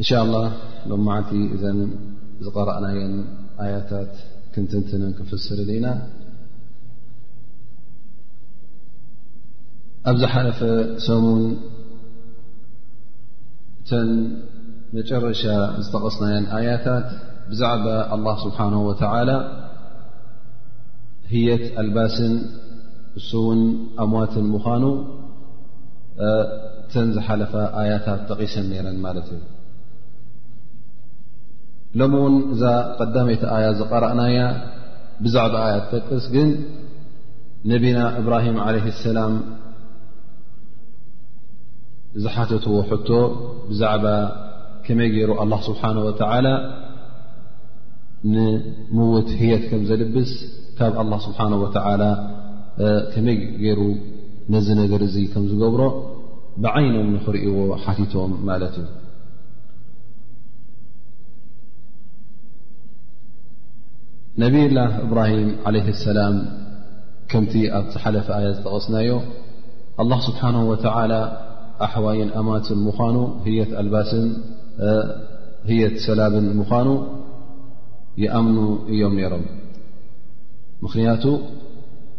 እንሻ ላ ሎም መዓልቲ እዘን ዝቐረእናየን ኣያታት ክንትንትንን ክፍስርን ኢና ኣብ ዝሓለፈ ሰሙን እተን መጨረሻ ዝጠቐስናየን ኣያታት ብዛዕባ ኣላ ስብሓን ወተላ ህየት ኣልባስን እሱ እውን ኣምዋትን ምዃኑ እተን ዝሓለፋ ኣያታት ጠቒሰን ነይረን ማለት እዩ ሎሚ እውን እዛ ቀዳመይቲ ኣያ ዝቐረእናያ ብዛዕባ ኣያ ትጠቅስ ግን ነቢና እብራሂም ዓለ ሰላም ዝሓተትዎ ሕቶ ብዛዕባ ከመይ ገይሩ ኣላ ስብሓን ወተዓላ ንምውት ህየት ከም ዘልብስ ካብ ኣላ ስብሓን ወተዓላ ከመይ ገይሩ ነዚ ነገር እዚ ከም ዝገብሮ ብዓይኖም ንኽርእዎ ሓቲቶም ማለት እዩ ነብላ እብራሂም ዓለ ሰላም ከምቲ ኣብ ዝሓለፈ ኣያ ዝጠቐስናዮ ኣላ ስብሓን ወተላ ኣሕዋይን ኣማትን ምዃኑ ህየት ኣልባስን ህየት ሰላብን ምዃኑ ይኣምኑ እዮም ነይሮም ምኽንያቱ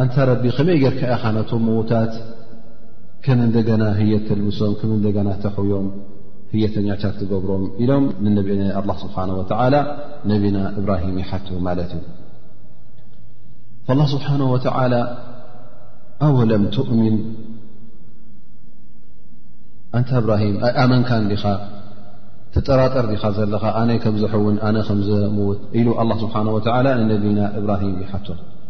ኣንታ ረቢ ከመይ ጌርካ ኢኻ ነቶም ምዉታት ከም እንደገና ህየት ተልብሶም ከም እንደገና ተሕውዮም ህየተኛታት ትገብሮም ኢሎም ንነብ ኣላ ስብሓን ወተዓላ ነቢና እብራሂም ይሓት ማለት እዩ ኣላ ስብሓን ወተዓላ ኣወለም ትእሚን ኣንታ እብራሂም ኣይኣመንካ እንዲኻ ተጠራጠር ዲኻ ዘለኻ ኣነ ከምዘሕውን ኣነ ከምዘምውት ኢሉ ኣላ ስብሓን ወተዓላ ንነቢና እብራሂም ይሓቶ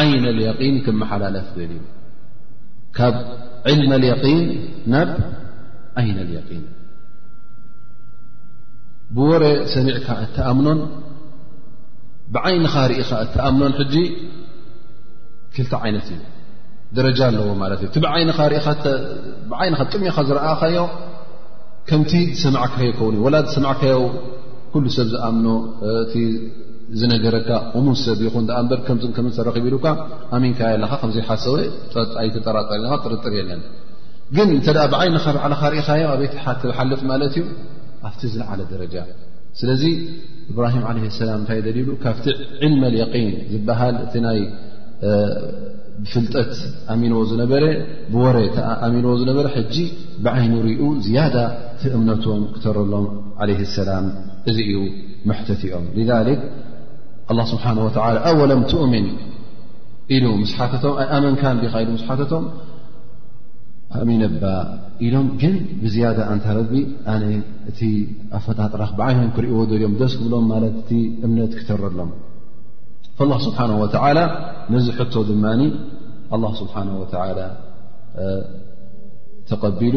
ዓይነ ልየቒን ክመሓላለፍ ደልዩ ካብ ዕልመ ልየቒን ናብ ዓይነ ልየቒን ብወረ ሰሚዕካ እተኣምኖን ብዓይንኻ ርኢኻ እተኣምኖን ሕጂ ክልተ ዓይነት እዩ ደረጃ ኣለዎ ማለት እዩ እቲ ብዓይንኻ ርብዓይንኻ ጥሜኻ ዝረኣኻዮ ከምቲ ዝሰማዕካዮ ይከውን እዩ ወላ ዝሰማዕካዮ ኩሉ ሰብ ዝኣምኖ ዝነገረካ እሙን ሰብ ይኹን ዳኣ እምበር ከምዝን ከምዝን ተረኺቡ ኢሉካ ኣሚንካዮ ኣለኻ ከምዘይሓሰወ ኣይተጠራጠርን ኢኻ ጥርጥር የለን ግን እንተ ብዓይንኻ ባዕልኻ ርኢኻዮ ኣቤት ትሓልፍ ማለት እዩ ኣብቲ ዝለዓለ ደረጃ ስለዚ እብራሂም ዓለ ሰላም እንታይ ደልሉ ካብቲ ዕልመ ልየቂን ዝበሃል እቲ ናይ ብፍልጠት ኣሚንዎ ዝነበረ ብወረ ኣሚንዎ ዝነበረ ሕጂ ብዓይኑ ሪኡ ዝያዳ እቲ እምነቶም ክተረሎም ዓለ ሰላም እዚ እዩ መሕተት እዮም ذ ኣ ስብሓ ወ ኣወለም ትእምን ኢሉ ምስ ሓተቶም ኣይኣመንካ ዲኻ ኢሉ ምስ ሓተቶም ኣእሚነባ ኢሎም ግን ብዝያዳ ኣንታ ረቢ ኣነ እቲ ኣፈጣጥራ ብዓይኖም ክርእዎ ደልዮም ደስ ክብሎም ማለት እቲ እምነት ክተረሎም ላ ስብሓ ወላ ነዚ ሕቶ ድማ ኣላ ስብሓ ወላ ተቐቢሉ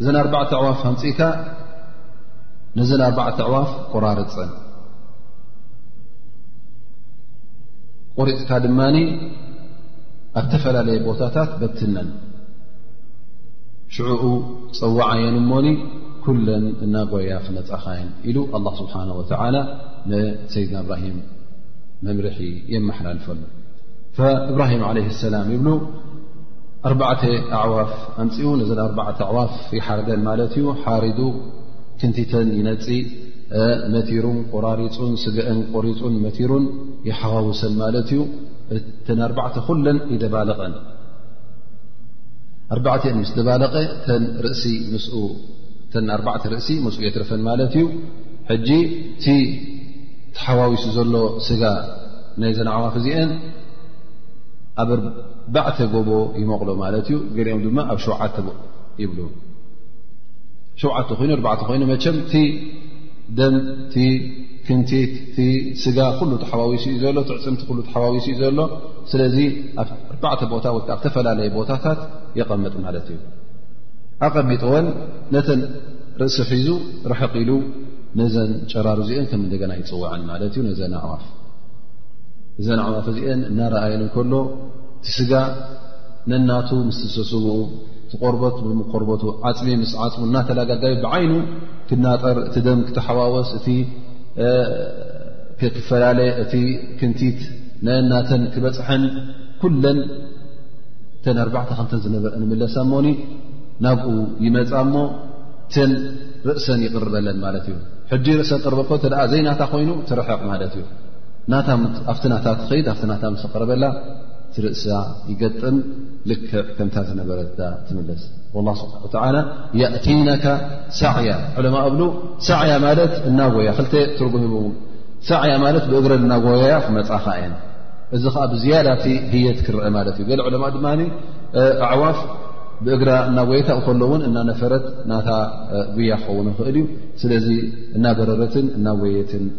እዘን ኣርባዕተ ኣዕዋፍ ኣምፅእካ ነዘን ኣርባዕተ ኣዕዋፍ ቆራርፀን ቆሪፅካ ድማ ኣብ ተፈላለየ ቦታታት በትነን ሽዕኡ ፀዋዓየን እሞኒ ኩለን እናጓያ ክመፃኻየን ኢሉ ኣላ ስብሓን ወተላ ንሰይድና እብራሂም መምርሒ የመሓላልፈሉ እብራሂም ዓለ ሰላም ይብሉ ኣርባዕተ ኣዕዋፍ ኣምፅኡ ነዘን ኣርባዕተ ኣዕዋፍ ይሓርደን ማለት እዩ ሓሪዱ ክንቲተን ይነፂ መቲሩን ቆራሪፁን ስገአን ቆሪፁን መቲሩን ይሓዋውሰን ማለት እዩ እተን ኣርባዕተ ኩለን ይደባለቐን ኣርባዕተን ምስ ደባለቐ ተን ርእሲ ምስ ተን ኣርባዕተ ርእሲ ምስኡ የትርፈን ማለት እዩ ሕጂ እቲ ተሓዋዊሱ ዘሎ ስጋ ናይ ዘንዕዋፍ እዚአን ኣብ ኣርባዕተ ጎቦ ይመቕሎ ማለት እዩ ገሊኦም ድማ ኣብ ሸውዓተ ይብሉ ሸውዓተ ኮይኑ ኣርባዕተ ኮይኑ መቸም እቲ ደም እቲ ክንቲት እቲ ስጋ ኩሉ ተሓዋዊሱ እዩ ዘሎ ትዕፅምቲ ኩሉ ተሓዋዊሱ እዩ ዘሎ ስለዚ ኣብ ኣርባዕተ ቦታ ወ ኣብ ተፈላለየ ቦታታት ይቐምጥ ማለት እዩ ኣቐሚጥወን ነተን ርእሲ ሒዙ ርሕቕ ኢሉ ነዘን ጨራርዚኦን ከም እንደገና ይፅውዐን ማለት እዩ ነዘን ኣዕዋፍ እዘን ኣዕዋፍ እዚአን እናረኣየን እንከሎ እቲ ስጋ ነናቱ ምስትሰስምኡ እቲ ቆርበት ብምቆርበቱ ዓፅሚ ምስ ዓፅሙ እናተላጋጋዩ ብዓይኑ ክናጠር እቲ ደም ክተሓዋወስ እቲ ክፈላለ እቲ ክንቲት ነናተን ክበፅሐን ኩለን እተን ኣርባዕተ ከምተን ዝነበረ ንምለሳ ሞኒ ናብኡ ይመፃ እሞ እተን ርእሰን ይቕርበለን ማለት እዩ ሕጂ ርእሰን ቅርበ እኮ እተ ዘይናታ ኮይኑ ትርሕቕ ማለት እዩ ኣብቲ ናታ ትኸይድ ኣብቲ ናታ ምስ ቕረበላ ትርእሳ ይገጥም ልክዕ ከምታ ዝነበረት ትምለስ ላ ስብሓ ወላ የእቲነካ ሳዕያ ዕለማ እብሉ ሳዕያ ማለት እናጎያ ክልተ ትርጉም ሂብዎ ሳዕያ ማለት ብእግረን እናጎያያ ክመፃኻ እየን እዚ ከዓ ብዝያዳ እቲ ህየት ክርአ ማለት እዩ ገለ ዕለማ ድማ ኣዕዋፍ ብእግራ እናጎየታ ከሎ እውን እናነፈረት ናታ ጉያ ክኸውን ይኽእል እዩ ስለዚ እናበረረትን እናጎየትን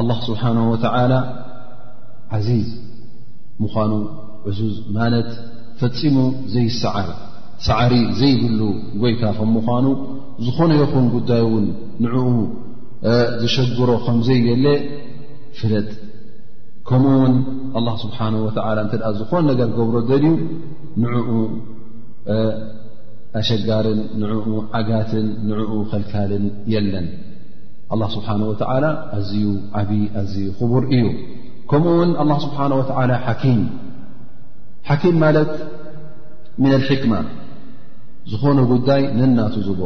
ኣላህ ስብሓን ወተላ ዓዚዝ ምዃኑ ዕዙዝ ማለት ፈፂሙ ዘይሰዓር ሰዓሪ ዘይብሉ ጎይታ ከም ምዃኑ ዝኾነ ይኹን ጉዳይ እውን ንዕኡ ዘሸግሮ ከምዘይየለ ፍለጥ ከምኡ ውን ኣላ ስብሓን ወተላ እንተ ዝኾነ ነገር ገብሮ ደልዩ ንዕኡ ኣሸጋርን ንዕኡ ዓጋትን ንዕኡ ከልካልን የለን ኣላ ስብሓን ወተዓላ ኣዝዩ ዓብዪ ኣዝዩ ክቡር እዩ ከምኡ ውን ኣላ ስብሓን ወተዓላ ሓኪም ሓኪም ማለት ምን ኣልሕክማ ዝኾነ ጉዳይ ነናቱ ዝቦ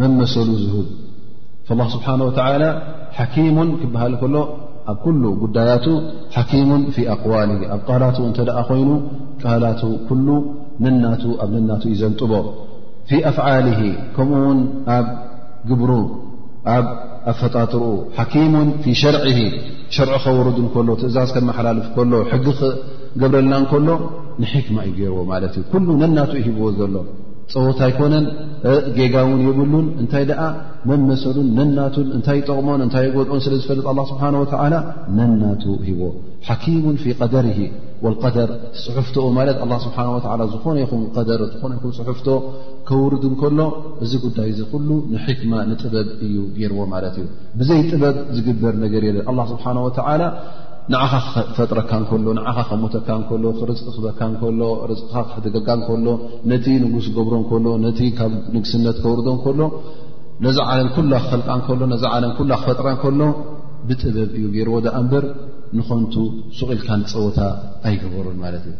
መመሰሉ ዝህብ ላ ስብሓን ወተዓላ ሓኪሙን ክበሃል ከሎ ኣብ ኩሉ ጉዳያቱ ሓኪሙን ፊ ኣቅዋሊ ኣብ ቃላቱ እንተ ደኣ ኮይኑ ቃላቱ ኩሉ ነናቱ ኣብ ነናቱ ይዘንጥቦ ፊ ኣፍዓሊ ከምኡ ውን ኣብ ግብሩ ኣብ ኣፈጣጥርኡ ሓኪሙን ፊ ሸርዒ ሸርዒ ከወርድ ከሎ ትእዛዝ ከመሓላልፍ ከሎ ሕጊ ክገብረልና ከሎ ንሕክማ እዩ ገይርዎ ማለት እዩ ኩሉ ነናቱ ይሂብዎ ዘሎ ፀወታ ኣይኮነን ጌጋ እውን የብሉን እንታይ ደኣ መመሰሉን ነናቱን እንታይ ይጠቕሞን እንታይ ይጎድኦን ስለ ዝፈልጥ ኣላ ስብሓን ወተዓላ ነናቱ ሂብዎ ሓኪሙን ፊ ቀደር ወልቀደር ፅሑፍቶኡ ማለት ኣላ ስብሓን ወላ ዝኾነ ይኹን ቀደር ዝኾነ ይኹን ፅሑፍቶ ከውርድ እንከሎ እዚ ጉዳይ እዚ ኩሉ ንሕክማ ንጥበብ እዩ ገይርዎ ማለት እዩ ብዘይ ጥበብ ዝግበር ነገር የለን ኣላ ስብሓን ወተዓላ ንዓኻ ክፈጥረካ እንከሎ ንዓኻ ከሞተካ እንከሎ ክርዝቂ ክበካ እንከሎ ርዝቅኻ ክሕድገጋ እንከሎ ነቲ ንጉስ ገብሮ እንከሎ ነቲ ካብ ንግስነት ከውርዶ እንከሎ ነዚ ዓለም ኩላ ክኸልቃ እንከሎ ነዚ ዓለም ኩላ ክፈጥራ እንከሎ ብጥበብ እዩ ገይርዎ ዳኣ እንበር ንኾንቱ ሱቂኢልካ ንፀወታ ኣይገበሩን ማለት እዩ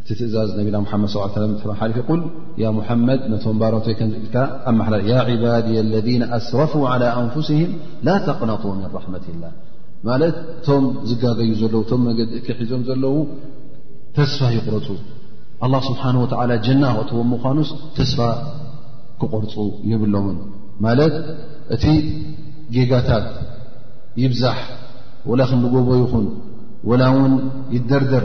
እቲ ትእዛዝ ነቢና ሓመድ ስ ሓሊፊ ቁል ሙሓመድ ነቶም ባሮተይ ከምልካ ኣመሓላ ያ ዕባድ ለذ ኣስረፉ عላ ኣንፍስህም ላ ተቕነጡ ምን ራሕመት ላ ማለት እቶም ዝጋገዩ ዘለዉ እቶም መገዲ እክ ሒዞም ዘለዉ ተስፋ ይቁረፁ ኣላ ስብሓን ወላ ጀና ክእትዎ ምኳኑስ ተስፋ ክቆርፁ የብሎምን ማለት እቲ ጌጋታት ይብዛሕ ወላ ክንጎቦ ይኹን ወላ እውን ይደርደር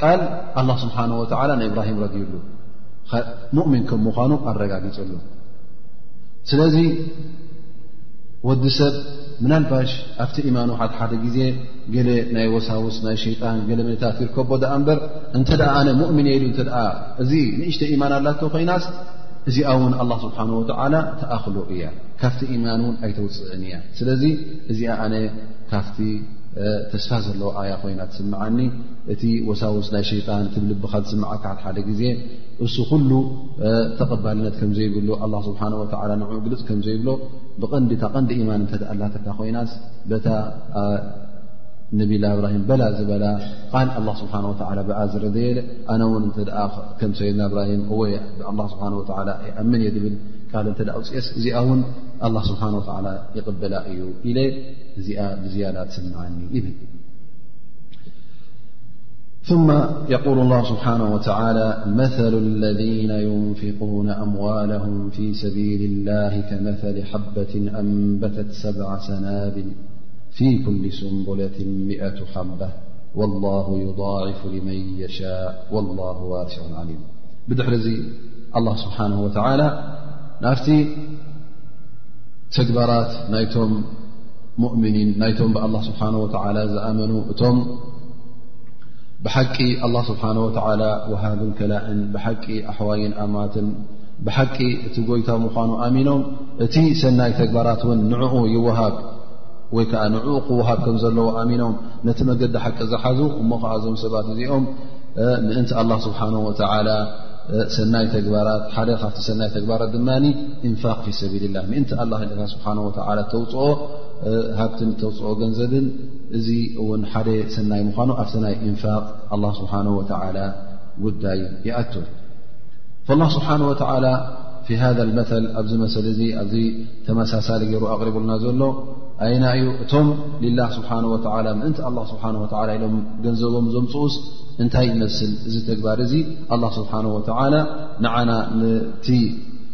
ቃል ኣላ ስብሓን ወተላ ንእብራሂም ረድዩሉ ሙእምን ከም ምዃኑ ኣረጋጊፅሉ ስለዚ ወዲ ሰብ ምናልባሽ ኣብቲ ኢማኑ ሓሓደ ግዜ ገለ ናይ ወሳውስ ናይ ሸይጣን ገለ ምንታት ይርከቦ ድኣ እምበር እንተ ኣነ ሙእምን የኢሉ እተ እዚ ንእሽተ ኢማን ኣላቶ ኮይናስ እዚኣ እውን ኣላ ስብሓን ወተላ ተኣኽሎ እያ ካብቲ ኢማን እውን ኣይተውፅእን እያ ስለዚ እዚኣ ኣነ ካብቲ ተስፋ ዘለዎ ኣያ ኮይና ትስምዓኒ እቲ ወሳውስ ናይ ሸይጣን እቲ ልብኻ ዝስምዓካ ሓሓደ ግዜ እሱ ኩሉ ተቐባልነት ከም ዘይብሉ ኣላ ስብሓን ወላ ንዑ ግልፅ ከም ዘይብሎ ብቐንዲ እታ ቐንዲ ኢማን እንተ ኣላትካ ኮይናስ በታ ነብላ እብራሂም በላ ዝበላ ቃል ኣላ ስብሓን ወላ ብኣ ዝረደየ ኣነ እውን እተ ከም ሰይድና እብራሂም እወ ብኣ ስብሓ ወላ ይኣምን እየ ዝብል ቃል እተ ውፅኤስ እዚኣ እውን ኣላ ስብሓን ወላ ይቕበላ እዩ ኢለ እዚኣ ብዝያዳ ትስምዓኒ ይብል ثم يقول الله سبحانه وتعالى مثل الذين ينفقون أموالهم في سبيل الله كمثل حبة أنبتت سبع سناب في كل سنبلة مئة حبة والله يضاعف لمن يشاء والله واسع عليم بتحرز الله سبحانه وتعالى نافتي ተግባራት ናይቶም ሙእምኒን ናይቶም ብኣላ ስብሓን ወተላ ዝኣመኑ እቶም ብሓቂ ኣላ ስብሓን ወተላ ወሃብን ከላእን ብሓቂ ኣሕዋይን ኣማትን ብሓቂ እቲ ጎይታ ምዃኑ ኣሚኖም እቲ ሰናይ ተግባራት እውን ንዕኡ ይወሃብ ወይ ከዓ ንዕኡ ክወሃብ ከም ዘለዎ ኣሚኖም ነቲ መገዲ ሓቂ ዝሓዙ እሞ ከዓ እዞም ሰባት እዚኦም ምእንቲ ኣላ ስብሓን ወተላ ሰናይ ተግባራት ሓደ ካብቲ ሰናይ ተግባራት ድማ ኢንፋቅ ፊ ሰቢልላ ምእንቲ ኣላ ስብሓን ወተዓላ እተውፅኦ ሃብትን እተውፅኦ ገንዘብን እዚ እውን ሓደ ሰናይ ምዃኑ ኣብቲ ናይ ኢንፋቅ ኣላ ስብሓን ወተዓላ ጉዳይ ይኣቱ ላ ስብሓን ወተዓላ ፊ ሃذ መል ኣብዚ መሰሊ እዚ ኣብዚ ተመሳሳሊ ገይሩ ኣቕሪቡልና ዘሎ ኣይና እዩ እቶም ልላ ስብሓን ወተላ ምእንቲ ኣላ ስብሓን ወላ ኢሎም ገንዘቦም ዘምፅኡስ እንታይ ይመስል እዚ ተግባር እዚ ኣላ ስብሓን ወተዓላ ንዓና ቲ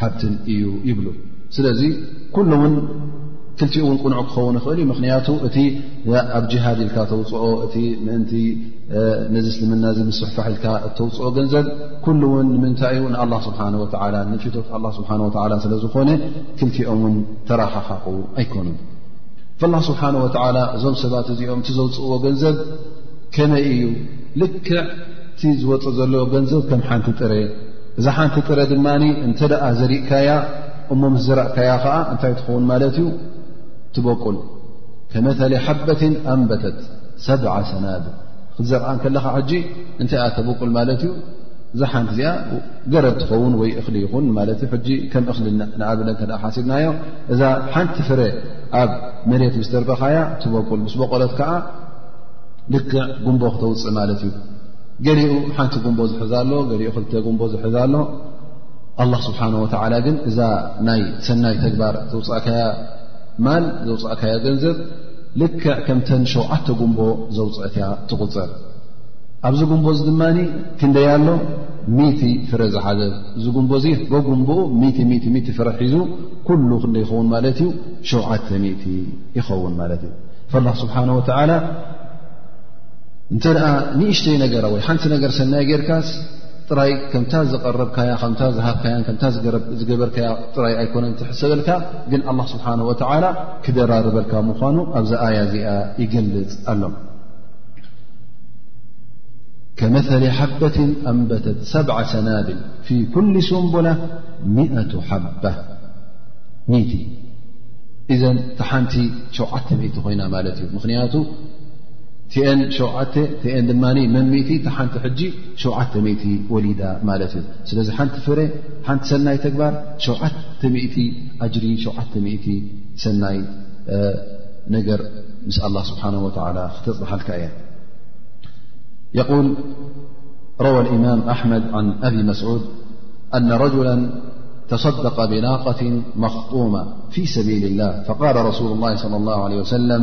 ሃብትን እዩ ይብሉ ስለዚ ኩሉ ውን ክልቲኡ ውን ቁኑዕ ክኸውን ይኽእል እዩ ምክንያቱ እቲ ኣብ ጅሃድ ኢልካ ተውፅኦ እቲ ምእንቲ ነዚ እስልምና እዚ ምስሕፋሕ ኢልካ እተውፅኦ ገንዘብ ኩሉ ውን ንምንታይ እዩ ንኣላ ስብሓን ወላ ንፊቶት ኣላ ስብሓን ወላ ስለ ዝኾነ ክልቲኦም ውን ተረሓሓቑ ኣይኮኑን ላ ስብሓን ወላ እዞም ሰባት እዚኦም እቲ ዘውፅእዎ ገንዘብ ከመይ እዩ ልክዕ እቲ ዝወፅ ዘሎ ገንዘብ ከም ሓንቲ ጥረ እዛ ሓንቲ ጥረ ድማ እንተ ዘሪእካያ እሞ ምስ ዘራእካያ ከዓ እንታይ ትኸውን ማለት እዩ ትበቁል ከመተሊ ሓበት ኣንበተት ሰብ ሰናብ ክትዘርኣ ከለካ ሕጂ እንታይ እኣ ተበቁል ማለት እዩ እዛ ሓንቲ እዚኣ ገረድ ትኸውን ወይ እኽሊ ይኹን ማለት እዩ ሕጂ ከም እኽሊ ንኣብነ ተ ሓሲብናዮ እዛ ሓንቲ ፍረ ኣብ መሬት ምስ ደርበኻያ ትበቁል ምስ በቆለት ከዓ ልክዕ ጉንቦ ክተውፅእ ማለት እዩ ገሊኡ ሓንቲ ጉንቦ ዝሕዛ ኣሎ ገሊኡ ክልተ ጉንቦ ዝሕዛ ኣሎ ኣላ ስብሓን ወተዓላ ግን እዛ ናይ ሰናይ ተግባር ዘውፃእካያ ማል ዘውፃእካያ ገንዘብ ልክዕ ከምተን ሸውዓተ ጉንቦ ዘውፅእት እያ ትቁፅር ኣብዚ ጉንቦ እዚ ድማ ክንደይ ኣሎ ሚቲ ፍረ ዝሓዘ እዚ ጉንቦ እዚ ጎጉንቦኡ ሚቲ ፍረ ሒዙ ኩሉ ክንደ ይኸውን ማለት እዩ ሸውዓተ ሚእቲ ይኸውን ማለት እዩ ላ ስብሓን ወተዓላ እንተ ንእሽተይ ነገር ወይ ሓንቲ ነገር ሰናይ ጌርካስ ጥራይ ከምታ ዝቐረብካያ ከም ዝሃብካያ ከም ዝገበርካያ ጥራይ ኣይኮነን ትሕሰበልካ ግን ኣላ ስብሓን ወተዓላ ክደራርበልካ ምኳኑ ኣብዚ ኣያ እዚኣ ይገልፅ ኣሎ ከመሊ ሓበት ኣንበተት ሰብ ሰናብል ፊ ኩል ሱንቡላ ምእቱ ሓባ ሚቲ እዘን ተሓንቲ ሸውዓተ ሚእቲ ኮይና ማለት እዩ ምክንያቱ شنمن ت ن ش ت ول ت ل ن ف ن سناي تكبار ش تسن نر م الله سبحانه وتعالى تح لكي يقول روى الإمام أحمد عن أبي مسعود أن رجلا تصدق بناقة مخطومة في سبيل الله فقال رسول الله صلى الله عليه وسلم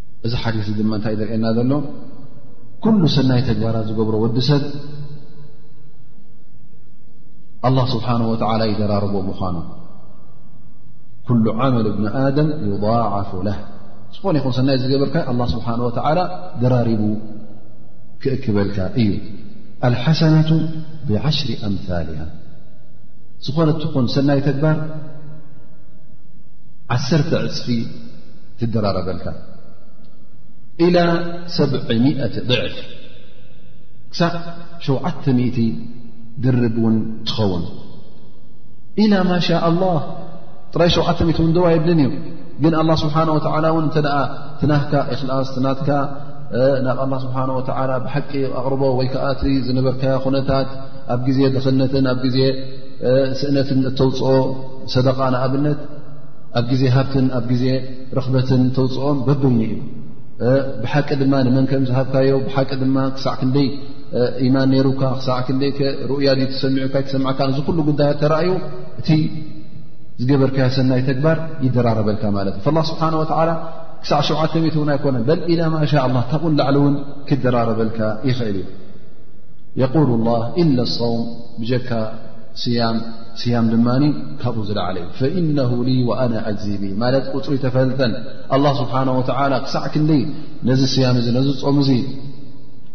እዚ ሓዲስ እዚ ድማ እንታይ ዘርእየና ዘሎ ኩሉ ሰናይ ተግባራት ዝገብሮ ወዲ ሰብ ኣላ ስብሓን ወተዓላ ይደራርቦ ምዃኑ ኩሉ ዓመል እብኒ ኣደም ይضዓፉ ላህ ዝኾነ ይኹን ሰናይ ዝገብርካ ኣላ ስብሓን ወተዓላ ደራሪቡ ክእክበልካ እዩ ኣልሓሰናቱ ብዓሽሪ ኣምልያ ዝኾነ ትኹን ሰናይ ተግባር ዓሰርተ ዕፅፊ ትደራረበልካ ኢላ ሰብ ضዕፍ ክሳብ ሸተ ድርብ ውን ትኸውን ኢላ ማሻ ላ ጥራይ ሸ ን ደዋ የብልን እዩ ግን ኣ ስብሓ ወ ን እተ ትናካ እክላስ ትናትካ ናብ ኣ ስብሓ ወ ብሓቂ ኣቕርቦ ወይ ከዓ እቲ ዝነበርካዮ ኩነታት ኣብ ግዜ ድኽነትን ኣብ ግዜ ስእነትን እተውፅኦ ሰደቃ ንኣብነት ኣብ ግዜ ሃብትን ኣብ ግዜ ርኽበትን ተውፅኦም በበይኑ እዩ ብሓቂ ድማ ንመን ከም ዝሃብካዮ ብሓቂ ድማ ክሳዕ ክንደይ ኢማን ነይሩካ ክሳዕ ክንደይ ሩእያ ዩ ትሰሚዑካ ይተሰምዕካ እዚ ኩሉ ጉዳያት ተረእዩ እቲ ዝገበርካዮ ሰናይ ተግባር ይደራረበልካ ማለት እዩ ላ ስብሓን ወላ ክሳዕ ሸውዓተ ሚት እውን ኣይኮነን በል ኢላ ማሻ ላ ካብኡን ላዕሊ እውን ክደራረበልካ ይኽእል እዩ የቁል ላ ኢላ ኣሰውም ብጀካ ስያም ስያም ድማ ካብኡ ዝለዓለ እዩ ፈኢነሁ ሊ ወኣና ኣዚ ብ ማለት ቁፅሪ ተፈልተን ኣላ ስብሓን ወተላ ክሳዕ ክንዲ ነዚ ስያም እዚ ነዚ ፆም እዚ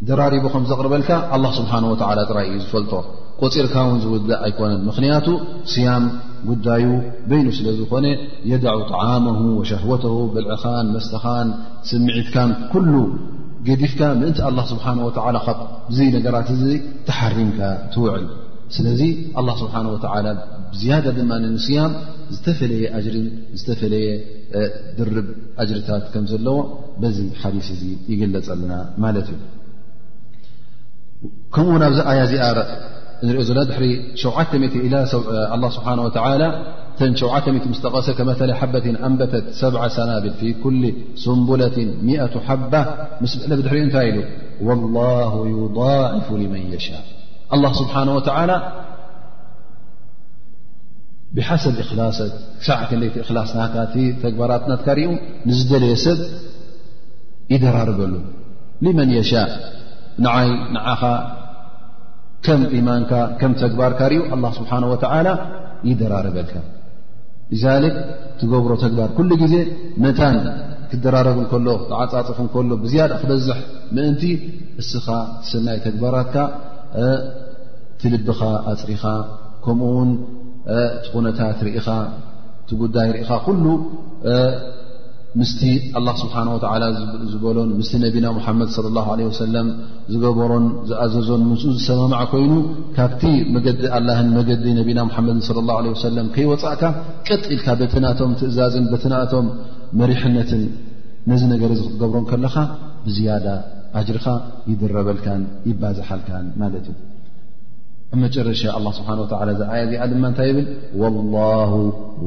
ደራሪቡ ከም ዘቕርበልካ ኣላ ስብሓን ወተላ ጥራይ እዩ ዝፈልጦ ቆፂርካ እውን ዝውዳእ ኣይኮነን ምኽንያቱ ስያም ጉዳዩ በይኑ ስለ ዝኾነ የደዑ ጣዓመሁ ወሸህወተ ብልዕኻን መስተኻን ስምዒትካን ኩሉ ገዲፍካ ምእንቲ ኣላ ስብሓን ወተላ ካብዚ ነገራት እዚ ተሓሪምካ ትውዕል ስለዚ ኣላ ስብሓን ወተላ ብዝያዳ ድማ ንስያም ዝተፈለየ ኣጅሪን ዝተፈለየ ድርብ ኣጅርታት ከም ዘለዎ በዚ ሓዲስ እዚ ይግለፀልና ማለት እዩ ከምኡውን ኣብዚ ኣያ እዚኣ ንሪኦ ዘለ ድሕሪ ሸዓ ኢላ ኣ ስብሓ ወላ እተን ሸዓ ምስተቐሰ ከመተለ ሓበት ኣንበተት ሰብዓ ሰናብል ፊ ኩል ስንቡለት ሓባ ምስ ብዕለ ብድሕሪኡ እንታይ ኢሉ ወላ ዩضዕፉ ልመን የሻ ኣላህ ስብሓን ወተዓላ ብሓሰብ እክላሰ ክሳዕ ክንደይቲ እክላስ ናካ እቲ ተግባራት ናትካ ሪኡ ንዝደለየ ሰብ ይደራርበሉ ሊመን የሻእ ንዓይ ንዓኻ ከም ኢማንካ ከም ተግባርካ ሪኡ ኣላ ስብሓን ወተዓላ ይደራርበልካ ዛልክ ትገብሮ ተግባር ኩሉ ግዜ መታን ክደራረብ እንከሎ ተዓፃፅፍ እንከሎ ብዝያዳ ክበዝሕ ምእንቲ እስኻ ሰናይ ተግባራትካ ትልብኻ ኣፅሪኻ ከምኡ ውን ትኹነታት ርኢኻ ትጉዳይ ርኢኻ ኩሉ ምስቲ ኣላ ስብሓን ወተላ ዝበሎን ምስቲ ነቢና ሙሓመድ ለ ላ ለ ወሰለም ዝገበሮን ዝኣዘዞን ምስ ዝሰማማዕ ኮይኑ ካብቲ መገዲ ኣላህን መገዲ ነቢና ሓመድን ለ ላ ለ ወሰለም ከይወፃእካ ቀጥ ኢልካ በትናቶም ትእዛዝን በትናቶም መሪሕነትን ነዚ ነገር እዚ ክትገብሮን ከለኻ ብዝያዳ ኣጅርካ ይድረበልካን ይባዝሓልካን ማለት እዩ ኣብ መጨረሻ ኣላ ስብሓን ወላ ዚ ዓያ እዚኣ ድማ እንታይ ይብል ወላሁ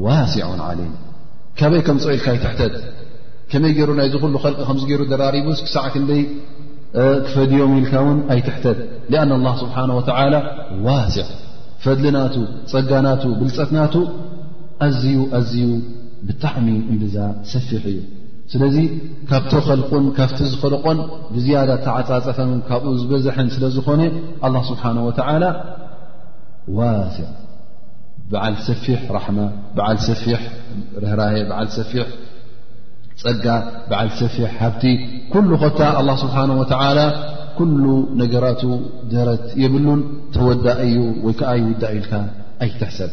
ዋሲዑን ዓሊም ካበይ ከምፅ ኢልካ ይትሕተት ከመይ ገይሩ ናይዚ ኩሉ ከልቂ ከምዚ ገይሩ ደራሪቡስ ክሳዕ ክንደይ ክፈድዮም ኢልካ እውን ኣይትሕተት ሊኣና ላ ስብሓን ወተላ ዋሲዕ ፈድሊ ናቱ ፀጋ ናቱ ብልፀት ናቱ ኣዝዩ ኣዝዩ ብጣዕሚ እንብዛ ሰፊሕ እዩ ስለዚ ካብቲ ኸልቁን ካብቲ ዝኸልቆን ብዝያዳ ተዓፃፀፈን ካብኡ ዝበዘሐን ስለ ዝኾነ ኣላ ስብሓን ወተዓላ ዋዘ በዓል ሰፊሕ ራሕማ በዓል ሰፊሕ ርህራሄ በዓል ሰፊሕ ፀጋ በዓል ሰፊሕ ሃብቲ ኩሉ ኮታ ኣላ ስብሓን ወተዓላ ኩሉ ነገራቱ ደረት የብሉን ተወዳእዩ ወይ ከዓ ይውዳእ ኢልካ ኣይትሕሰብ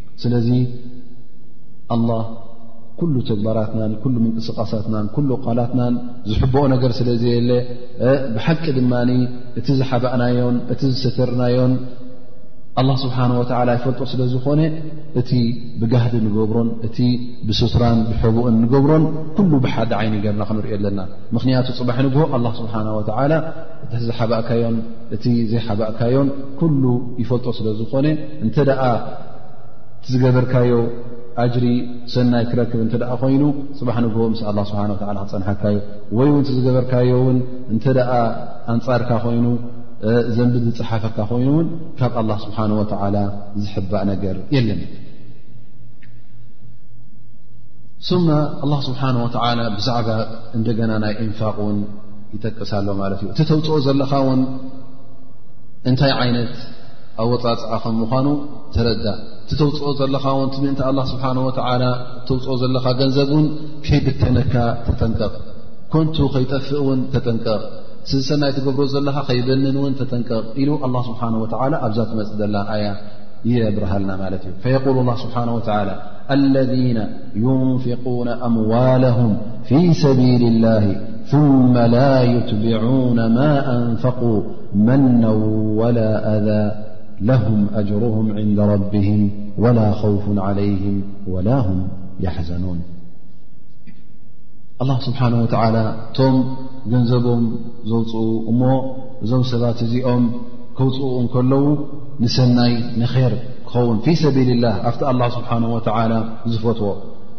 ስለዚ ኣላህ ኩሉ ተግባራትናን ኩሉ ምንቅስቓሳትናን ኩሉ ቃላትናን ዝሕብኦ ነገር ስለ ዘየለ ብሓቂ ድማ እቲ ዝሓባእናዮን እቲ ዝሰተርናዮን ኣላ ስብሓን ወተላ ይፈልጦ ስለ ዝኾነ እቲ ብጋህዲ ንገብሮን እቲ ብስትራን ብሕቡእን ንገብሮን ኩሉ ብሓደ ዓይኒ ገርና ክንሪኦ ኣለና ምኽንያቱ ፅባሕ ንግሆ ኣላ ስብሓን ወተላ እቲ ዝሓባእካዮን እቲ ዘይሓባእካዮን ኩሉ ይፈልጦ ስለ ዝኾነ እንተ ደኣ ዝገበርካዮ ኣጅሪ ሰናይ ክረክብ እንተ ደኣ ኮይኑ ፅባሕ ንግ ምስ ኣላ ስብሓ ወ ክፀንሓካዩ ወይ እውን ዝገበርካዮ እውን እንተ ደኣ ኣንፃርካ ኮይኑ ዘንቢ ዝፀሓፈካ ኮይኑ እውን ካብ ኣላ ስብሓን ወተዓላ ዝሕባእ ነገር የለን ሱመ ኣላ ስብሓን ወተዓላ ብዛዕባ እንደገና ናይ ኢንፋቅ እውን ይጠቅስ ኣሎ ማለት እዩ እቲ ተውፅኦ ዘለኻ ውን እንታይ ዓይነት ኣወፃፅኣ ከም ምዃኑ ተረዳእ እቲ ተውፅኦ ዘለኻ ውን ምእንቲ ኣላ ስብሓን ወተላ እተውፅኦ ዘለኻ ገንዘብ እውን ከይብተነካ ተጠንቀቕ ኮንቱ ከይጠፍእ እውን ተጠንቀቕ ስዚ ሰናይ ትገብሮ ዘለኻ ከይበንን እውን ተጠንቀቕ ኢሉ ኣላ ስብሓን ወተላ ኣብዛ ትመፅ ዘላ ኣያ ይየብርሃልና ማለት እዩ ፈየቁል ላ ስብሓን ወተላ ኣለذነ ዩንፍቁነ ኣምዋላሁም ፊ ሰቢል ላህ ثመ ላ ይትብዑነ ማ ኣንፈቁ መነው ወላ ኣዛ ለሁም ኣጅሩም ዕንደ ረቢህም ወላ ኸውፍ ዓለይህም ወላ ሁም የሕዘኑን ኣላ ስብሓን ወተዓላ እቶም ገንዘቦም ዘውፅኡ እሞ እዞም ሰባት እዚኦም ከውፅኡ እንከለዉ ንሰናይ ንኼር ክኸውን ፊ ሰቢል ላ ኣብቲ ኣላ ስብሓን ወተዓላ ዝፈትዎ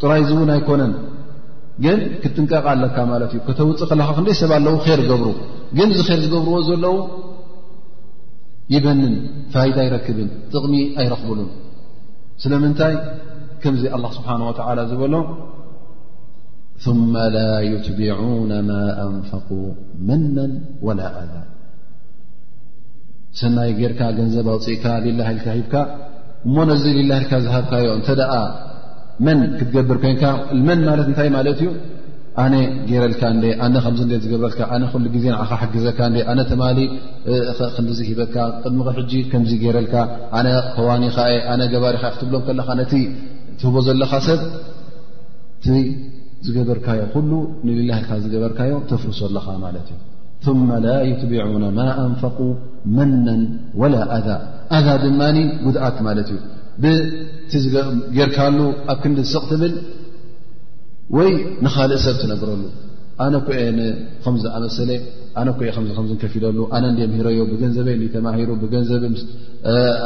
ጥራይ እዚ እውን ኣይኮነን ግን ክትጥንቀቕ ኣለካ ማለት እዩ ከተውፅእ ከለካ ክንደይ ሰብ ኣለዉ ር ገብሩ ግን እዚ ር ዝገብርዎ ዘለዉ ይበንን ፋይዳ ኣይረክብን ጥቕሚ ኣይረኽብሉን ስለምንታይ ከምዚ ኣላ ስብሓን ወተላ ዝበሎ ثመ ላ ይትቢዑነ ማ ኣንፈቁ መነን ወላ ኣዛ ሰናይ ጌርካ ገንዘብ ኣውፅእካ ሊላ ኢልካ ሂብካ እሞ ነዚ ሊላ ኢልካ ዝሃብካዮ እንተ ደኣ መን ክትገብር ኮንካ መን ማለት እንታይ ማለት እዩ ኣነ ገይረልካ እደ ኣነ ከምዚ እደ ዝገብረልካ ኣነ ኩሉ ግዜ ንዓኻ ሕግዘካ እደ ኣነ ተማሊ ክንዲዚ ሂበካ ቅድሚ ሕጂ ከምዚ ገይረልካ ኣነ ከዋኒኻ እየ ኣነ ገባሪኻ እ ክትብሎም ከለኻ ነቲ ትህቦ ዘለኻ ሰብ እቲ ዝገበርካዮ ኩሉ ንልላ ኢልካ ዝገበርካዮ ተፍርሶ ኣለኻ ማለት እዩ ثመ ላ ይትቢዑነ ማ ኣንፈቁ መነን ወላ ኣዛ ኣዛ ድማ ጉድኣት ማለት እዩ ብቲ ጌርካሉ ኣብ ክንዲ ስቕ ትብል ወይ ንኻልእ ሰብ ትነግረሉ ኣነ ኮ ከምዚ ዝኣመሰለ ኣነ ኮ ከ ከ ከፍ ኢለሉ ኣነ እንደ ምህረዮ ብገንዘበይ እ ተማሂሩ ብገንዘብ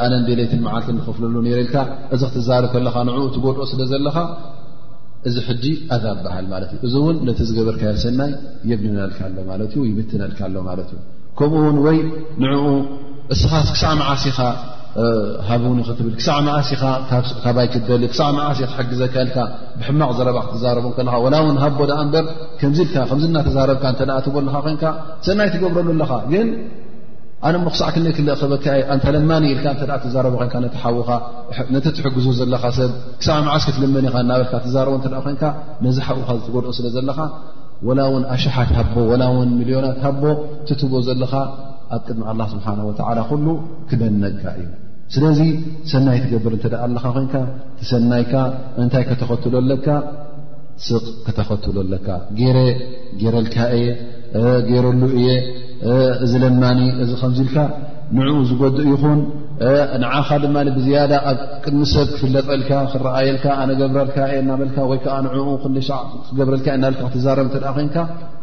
ኣነ እንደ ለይትን መዓልትን ዝኸፍለሉ ነረልካ እዚ ክትዛር ከለኻ ንኡ ትጎድኦ ስለ ዘለኻ እዚ ሕጂ ኣዛ በሃል ማለት እዩ እዚ እውን ነቲ ዝገበርካዮ ሰናይ የብልነልካ ኣሎ ማለት እዩ ይብትነልካ ኣሎ ማለት እዩ ከምኡ ውን ወይ ንኡ እስኻ ክሳዕ መዓሲኻ ሃብኒ ክትብል ክሳዕ መዓሲኻ ካባይ ክትደሊ ክሳዕ መዓሲ ክሕግዘካልካ ብሕማቕ ዘረባ ክትዛረቡ ከለኻ ወላ እውን ሃቦ ድኣ እምበር ከምዚ ኢልካ ከምዚ እናተዛረብካ እተ ትበልኻ ኮንካ ሰናይ ትገብረሉ ኣለኻ ግን ኣነ ሞክሳዕ ክነይ ክልእ ክበካ ኣንታ ለማኒ ኢልካ እተ ትዛረቡ ኮንካ ነቲ ሓዉኻ ነቲ ትሕግዙ ዘለኻ ሰብ ክሳዕ መዓስ ክትልመን ኢኻ እናበልካ ትዛረቡ እተ ኮንካ ነዚ ሓዉኻ ዝትጎድኦ ስለ ዘለኻ ወላ እውን ኣሽሓት ሃቦ ወላ እውን ሚልዮናት ሃቦ ትትቦ ዘለኻ ኣብ ቅድሚ ኣላ ስብሓን ወተዓላ ኩሉ ክበነካ እዩ ስለዚ ሰናይ ትገብር እተ ኣለኻ ኮንካ ትሰናይካ እንታይ ከተኸትሎ ኣለካ ስቕ ከተኸትሎ ኣለካ ገረ ገረልካ እየ ገይረሉ እየ እዚ ለማኒ እዚ ከምዚ ኢልካ ንዕኡ ዝጎድእ ይኹን ንዓኻ ድማ ብዝያዳ ኣብ ቅድሚ ሰብ ክፍለጠልካ ክረኣየልካ ኣነ ገብረልካ እየ እናበልካ ወይ ከዓ ንዕኡ ክንደሻዕ ክገብረልካ እየ እናበልካ ክትዛረብ እተ ኮይንካ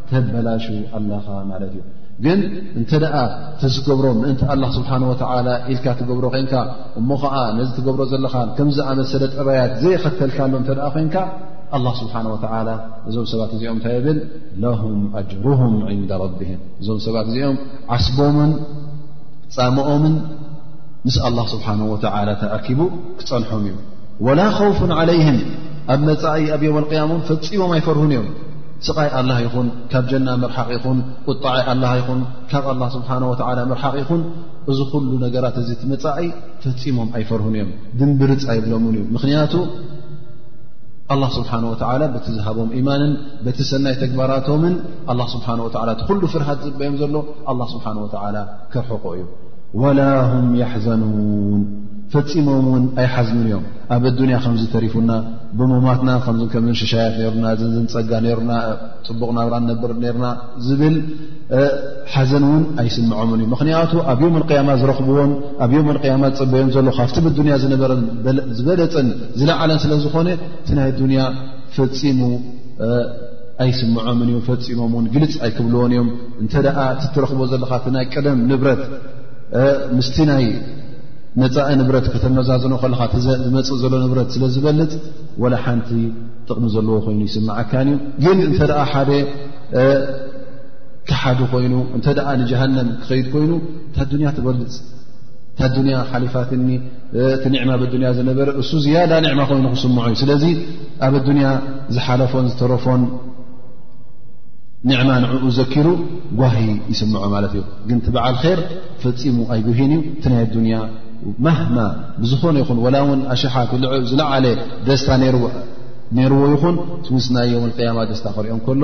ተበላሹ ኣላኻ ማለት እዩ ግን እንተ ደኣ ተዝገብሮ ምእንቲ ኣላ ስብሓን ወተዓላ ኢልካ ትገብሮ ኮንካ እሞ ኸዓ ነዚ ትገብሮ ዘለኻ ከምዝኣመሰለ ጠባያት ዘየኸተልካ ሎ እተ ኮንካ ኣላ ስብሓን ወተላ እዞም ሰባት እዚኦም እንታይ የብል ለሁም ኣጅሩሁም ዕንዳ ረቢህም እዞም ሰባት እዚኦም ዓስቦምን ፃምኦምን ምስ ኣላ ስብሓን ወተላ ተኣኪቡ ክፀንሖም እዩ ወላ ከውፍን ዓለይህም ኣብ መፃኢ ኣብ ዮም ኣልቅያም እውን ፈፂሞም ኣይፈርሁን እዮም ስቓይ ኣላ ይኹን ካብ ጀና ምርሓቕ ይኹን ቁጣዐ ኣላ ይኹን ካብ ኣላ ስብሓን ወተላ ምርሓቕ ይኹን እዚ ኩሉ ነገራት እዚ እቲ መፃዒ ፈፂሞም ኣይፈርሁን እዮም ድንብርፅ ኣይብሎምን እዩ ምኽንያቱ ኣላ ስብሓን ወተዓላ በቲ ዝሃቦም ኢማንን በቲ ሰናይ ተግባራቶምን ኣላ ስብሓን ወላ እቲ ኩሉ ፍርሃት ዝበዮም ዘሎ ኣላ ስብሓን ወተዓላ ከርሕቆ እዩ ወላ ሁም ያሕዘኑን ፈፂሞም እውን ኣይሓዝኑን እዮም ኣብ ኣዱንያ ከምዝ ተሪፉና ብሞማትና ከምከምዝን ሽሻያት ነሩና ዝንዝን ፀጋ ነሩና ፅቡቕ ናብራ ነብር ነርና ዝብል ሓዘን እውን ኣይስምዖምን እዩ ምክንያቱ ኣብ ዮም ቅያማ ዝረኽብዎን ኣብ ዮም ቅያማ ዝፅበዮም ዘሎ ካብቲ ብዱንያ ዝነበረ ዝበለፅን ዝለዓለን ስለ ዝኾነ እቲ ናይ ኣዱንያ ፈፂሙ ኣይስምዖምን እዩ ፈፂሞም ውን ግልፅ ኣይክብልዎን እዮም እንተ ደኣ ትረኽቦ ዘለካ እቲ ናይ ቀደም ንብረት ምስቲ ናይ መፃኢ ንብረት ከተመዛዝኖ ከለካ ዝመፅእ ዘሎ ንብረት ስለ ዝበልፅ ወላ ሓንቲ ጥቕሚ ዘለዎ ኮይኑ ይስምዓካን እዩ ግን እንተ ሓደ ክሓዲ ኮይኑ እንተ ንጀሃንም ክኸይድ ኮይኑ እታ ዱንያ ትበልፅ እታ ዱንያ ሓሊፋትኒ እቲ ኒዕማ ኣብዱንያ ዝነበረ እሱ ዝያዳ ኒዕማ ኮይኑ ክስምዖ እዩ ስለዚ ኣብ ኣዱንያ ዝሓለፎን ዝተረፎን ኒዕማ ንዕኡ ዘኪሩ ጓሂ ይስምዖ ማለት እዩ ግን እቲ በዓል ር ፈፂሙ ኣይጉሂን እዩ እቲ ናይ ኣዱንያ ማህማ ብዝኾነ ይኹን ወላ እውን ኣሸሓት ዝለዓለ ደስታ ነርዎ ይኹን ምስ ናይ ዮም ያማ ደስታ ክሪኦ ከሎ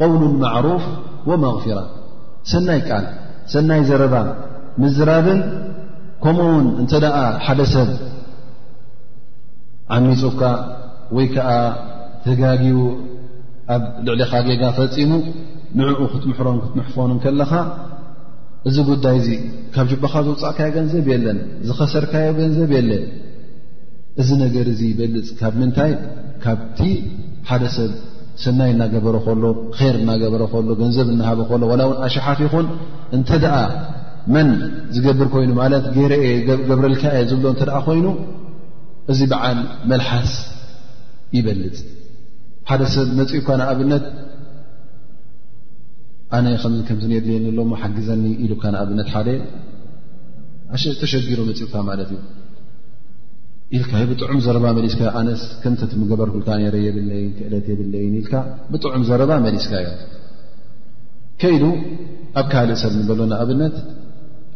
ቐውሉ ማዕሩፍ ወመቕፊራ ሰናይ ቃል ሰናይ ዘረባ ምዝራብን ከምኡ ውን እንተ ደኣ ሓደ ሰብ ዓሚፁካ ወይ ከዓ ተጋጊቡ ኣብ ልዕሊኻ ጌጋ ፈፂሙ ንዕኡ ክትምሕሮን ክትምሕፎኑ ከለኻ እዚ ጉዳይ እዚ ካብ ጅባኻ ዘውፃእካዮ ገንዘብ የለን ዝኸሰርካዮ ገንዘብ የለ እዚ ነገር እዚ ይበልፅ ካብ ምንታይ ካብቲ ሓደ ሰብ ሰናይ እናገበረ ከሎ ር እናገበረ ከሎ ገንዘብ እናሃበ ከሎ ዋላ እውን ኣሸሓት ይኹን እንተ ደኣ መን ዝገብር ኮይኑ ማለት ገይረ እየ ገብረልካ እየ ዝብሎ እተ ኮይኑ እዚ በዓል መልሓስ ይበልፅ ሓደ ሰብ መፅኡ እኳ ንኣብነት ኣነ ከም ከምዚ የድልየኒ ኣሎሞ ሓግዘኒ ኢሉካ ንኣብነት ሓደ ተሸጊሮ መፅኡካ ማለት እዩ ኢልካ ብጥዑም ዘረባ መሊስካ ኣነስ ከምቲ ትምገበርኩልካ ነረ የብለይን ክእለት የብለይን ኢልካ ብጥዑም ዘረባ መሊስካ ዮ ከይዱ ኣብ ካልእ ሰብ ንበሎ ንኣብነት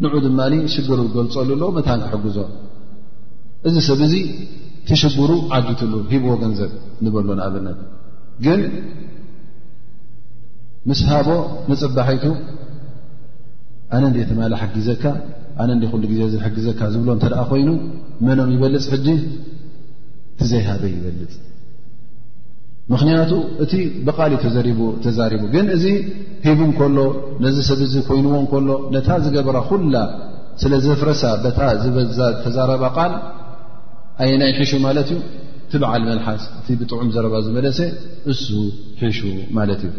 ንዑ ድማ ሽግሩ ገልፀሉ ኣለዎ መታን ክሕግዞ እዚ ሰብ እዚ ትሽግሩ ዓግትሉ ሂብዎ ገንዘብ ንበሎ ንኣብነት ግን ምስ ሃቦ መፅባሒቱ ኣነ እንዴ ተማላ ሓጊዘካ ኣነ እንዲ ኩሉ ግዜ ዝሕግዘካ ዝብሎ እንተ ኮይኑ መኖም ይበልፅ ሕጂ ትዘይሃበ ይበልፅ ምኽንያቱ እቲ ብቓል ተዛሪቡ ግን እዚ ሂቡ ከሎ ነዚ ሰብ ዚ ኮይንዎ ከሎ ነታ ዝገበራ ኩላ ስለ ዘፍረሳ በታ ተዛረባ ቓል ኣየ ናይ ሒሹ ማለት እዩ ትበዓል መልሓስ እቲ ብጥዑም ዘረባ ዝመለሰ እሱ ሒሹ ማለት እዩ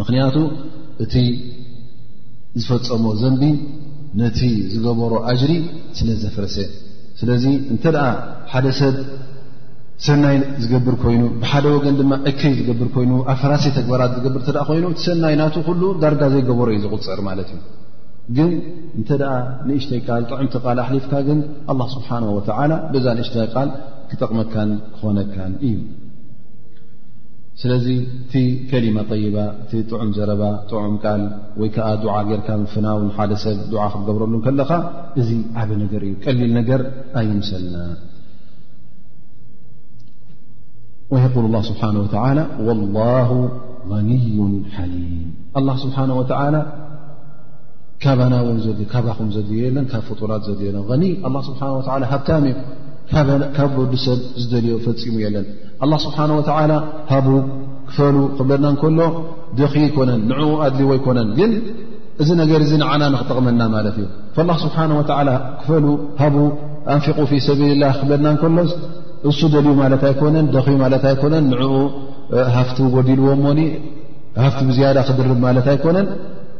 ምኽንያቱ እቲ ዝፈፀሞ ዘንቢ ነቲ ዝገበሮ ኣጅሪ ስለ ዘፍረሰ ስለዚ እንተ ሓደ ሰብ ሰናይ ዝገብር ኮይኑ ብሓደ ወገን ድማ ዕከይ ዝገብር ኮይኑ ኣፈራሲ ተግባራት ዝገብር ተ ኮይኑ እቲ ሰናይ ናቱ ኩሉ ዳርጋ ዘይገበሮ እዩ ዝቁፅር ማለት እዩ ግን እንተ ንእሽተይ ቃል ጥዕምቲ ቃል ኣሕሊፍካ ግን ኣላ ስብሓን ወተላ በዛ ንእሽተይ ቃል ክጠቕመካን ክኾነካን እዩ ስለዚ እቲ ከሊማ ጠይባ እቲ ጥዑም ዘረባ ጥዑም ቃል ወይ ከዓ ዱዓ ጌርካ ምፍናው ንሓደ ሰብ ዱዓ ክትገብረሉ ከለኻ እዚ ዓብ ነገር እዩ ቀሊል ነገር ኣይምሰልና ወየቁል ላ ስብሓን ወተላ ወላሁ غኒዩ ሓሊም ኣላ ስብሓን ወተላ ካባና ውን ዘድዩ ካባኹም ዘድዮ የለን ካብ ፍጡራት ዘድዮ የለን ኒ ኣላ ስብሓ ወላ ሃብታም እዩ ካብ ወዲ ሰብ ዝደልዮ ፈፂሙ የለን ኣላ ስብሓን ወተላ ሃቡ ክፈሉ ክብለና እንከሎ ድኺ ኣይኮነን ንኡ ኣድልዎ ኣይኮነን ግን እዚ ነገር እዚ ንዓና ንክጠቕመና ማለት እዩ ላ ስብሓን ወላ ክፈሉ ሃቡ ኣንፊቁ ፊ ሰቢል ላ ክብለና ከሎስ እሱ ደልዩ ማለት ኣይኮነን ደኺ ማለት ኣይኮነን ንኡ ሃፍቲ ጎዲልዎ ሞኒ ሃፍቲ ብዝያዳ ክድርብ ማለት ኣይኮነን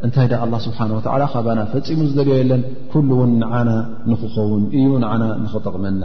እንታይ ደ ኣላ ስብሓን ወላ ካባና ፈፂሙ ዝደልዮ የለን ኩሉ እውን ንዓና ንክኸውን እዩ ንዓና ንክጠቕመና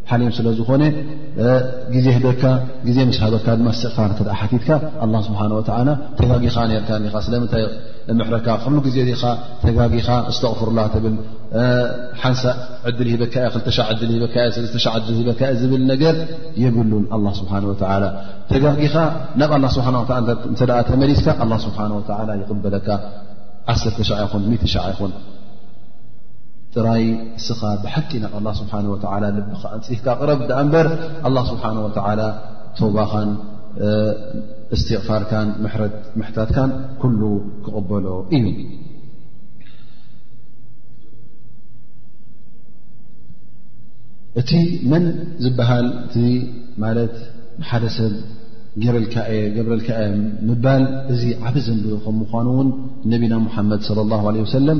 ሓልም ስለ ዝኾነ ግዜ ህበካ ግዜ ምስ ሃበካ ድማ ስቕፋ ተ ሓቲትካ ኣላ ስብሓን ወተላ ተጋጊኻ ነርካ እኒኻ ስለምንታይ ምሕረካ ክሉ ግዜ ዲኻ ተጋጊኻ እስተቕፍሩላ ትብል ሓንሳ ዕድል ሂበካ እየ ክልተሻ ዕድል ሂበካ እየ ሰለስተሻ ዕድል ሂበካ እየ ዝብል ነገር የብሉን ኣላ ስብሓን ወተላ ተጋጊኻ ናብ ኣላ ስብሓ እንተ ተመሊስካ ኣላ ስብሓን ወተላ ይቕበለካ ዓሰርተ ሻዕ ይኹን ሚትሻዕ ይኹን ጥራይ እስኻ ብሓቂ ናብ ኣላ ስብሓን ወተዓላ ልብኻ ኣንፅፍካ ቅረብ ድኣ እምበር ኣላ ስብሓን ወተዓላ ቶባኻን እስትቕፋርካን ምሕረት ምሕታትካን ኩሉ ክቕበሎ እዩ እቲ መን ዝበሃል እቲ ማለት ንሓደ ሰብ ጌረልካ እየ ገብረልካ እየ ምባል እዚ ዓብ ዘንብኡ ከም ምኳኑ እውን ነቢና ሙሓመድ ለ ላ ለ ወሰለም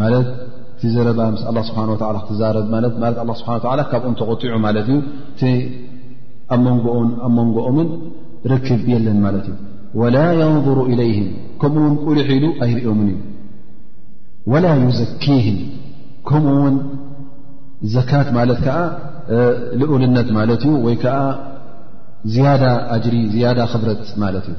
ማለት እቲ ዘረባ ምስ ኣላ ስብሓን ወላ ክትዛረብ ማለት ማለት ኣላ ስብሓን ወላ ካብኡን ተቆጢዑ ማለት እዩ እቲ ኣብ መንጎኡን ኣብ መንጎኦምን ርክብ የለን ማለት እዩ ወላ የንظሩ ኢለይህም ከምኡ ውን ቁልሕ ኢሉ ኣይርእምን እዩ ወላ ዩዘኪህም ከምኡ ውን ዘካት ማለት ከዓ ልኡልነት ማለት እዩ ወይ ከዓ ዝያዳ ኣጅሪ ዝያዳ ክብረት ማለት እዩ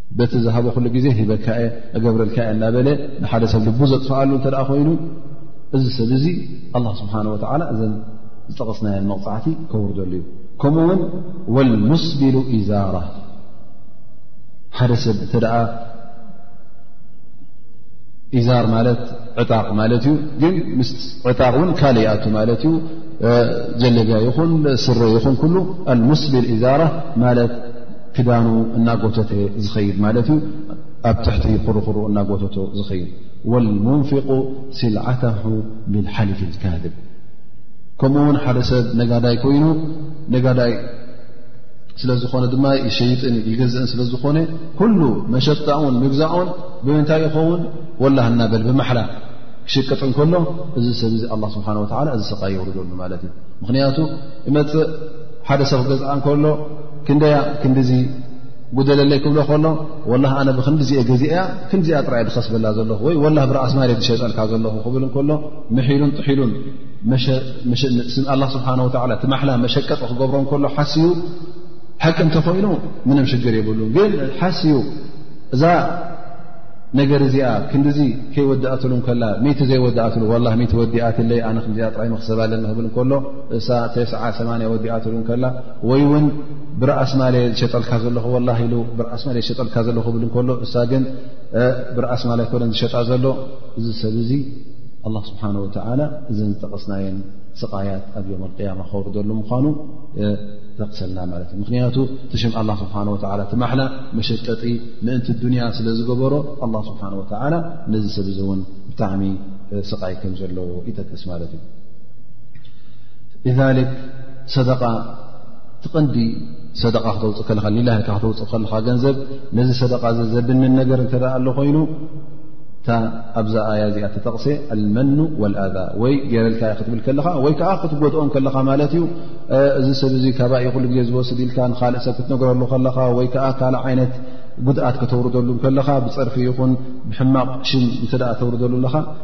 በቲ ዝሃቦ ኩሉ ግዜ ሂበካ እየ እገብረልካ እየ እናበለ ንሓደ ሰብ ልቡ ዘጥፍኣሉ እንተ ኮይኑ እዚ ሰብ እዚ ኣላ ስብሓን ወተዓላ እዘን ዝጠቐስናዮን መቕፃዕቲ ከውርደሉ እዩ ከምኡ ውን ወልሙስቢሉ ኢዛራ ሓደ ሰብ እተ ኢዛር ማለት ዕጣቕ ማለት እዩ ግን ምስ ዕጣቕ እውን ካል ይኣቱ ማለት እዩ ጀለብያ ይኹን ስረ ይኹን ኩሉ ኣልሙስቢል ኢዛራ ማለት ክዳኑ እናጎተተ ዝኸይድ ማለት እዩ ኣብ ትሕቲ ክርኽሩ እናጎተቶ ዝኸይድ ወልሙንፍቁ ስልዓታ ብልሓሊፍ ልካድብ ከምኡ ውን ሓደ ሰብ ነጋዳይ ኮይኑ ነጋዳይ ስለ ዝኾነ ድማ ይሸይጥን ይገዝእን ስለ ዝኾነ ኩሉ መሸጣኡን ምግዛኡን ብምንታይ ይኸውን ወላ እናበል ብማሓላ ክሽቅጥ እንከሎ እዚ ሰብ እዚ ኣላ ስብሓን ወላ እዚ ሰቃ የውርደሉ ማለት እዩ ምክንያቱ እመፅእ ሓደ ሰብ ክገዝኣ ከሎ ክንደያ ክንዲዚ ጉደለለይ ክብሎ ከሎ ወላ ኣነ ብክንዲዚ እየ ገዚአ ክንዲዚኣ ጥራየ ዝኸስበላ ዘለኹ ወይ ወላ ብረኣስማር ዝሸጠልካ ዘለኹ ክብል ከሎ ምሒሉን ጥሒሉን ኣላ ስብሓን ወላ እቲ ማሓላ መሸቀጢ ክገብሮ ከሎ ሓስዩ ሓቂ እንተኮይኑ ምንም ሽግር የብሉ ግን ሓስዩ እዛ ነገር እዚኣ ክንዲዚ ከይወዳእትሉ ከላ ሚቲ ዘይወዳእትሉ ወላ ሚቲ ወዲኣትለይ ኣነ ክዚኣ ጥራይ መክሰብ ኣለኒ ክብል ከሎ እሳ ተስዓ ሰማንያ ወዲኣትሉ እንከላ ወይ እውን ብርኣስ ማለ ዝሸጠልካ ዘለኹ ወላ ኢሉ ብርኣስ ማለ ዝሸጠልካ ዘለኹ ክብል እንከሎ እሳ ግን ብርኣስ ማለ ኣይኮነን ዝሸጣ ዘሎ እዚ ሰብ እዚ ኣላ ስብሓን ወተዓላ እዘን ዝጠቐስናየን ስቓያት ኣብ ዮም ኣልቅያማ ከወርደሉ ምኳኑ ጠቕሰልና ማለት እዩ ምኽንያቱ እቲ ሽም ኣላ ስብሓን ወተዓላ እቲ ማሓላ መሸቀጢ ምእንቲ ዱንያ ስለ ዝገበሮ ኣላ ስብሓን ወተዓላ ነዚ ሰብ እዚ እውን ብጣዕሚ ስቓይ ከም ዘለዎ ይጠቅስ ማለት እዩ ذلك ሰደቃ ትቐንዲ ሰደቃ ክተውፅ ከለኻ ላ ካ ክተውፅእ ከለኻ ገንዘብ ነዚ ሰደቃ ዚ ዘድንን ነገር እተ ኣሎ ኮይኑ እታ ኣብዛ ኣያ እዚኣ ተጠቕሰ ኣልመኑ ወልኣዛ ወይ ገረልካ ክትብል ከለኻ ወይ ከዓ ክትጎድኦም ከለኻ ማለት እዩ እዚ ሰብ ዚ ካባ ዩ ኩሉ ግዜ ዝወስድ ኢልካ ንካልእ ሰብ ክትነገረሉ ከለኻ ወይ ከዓ ካልእ ዓይነት ጉድኣት ከተውርደሉ ከለኻ ብፀርፊ ይኹን ብሕማቕ ሽም እተ ተውርደሉ ኣለኻ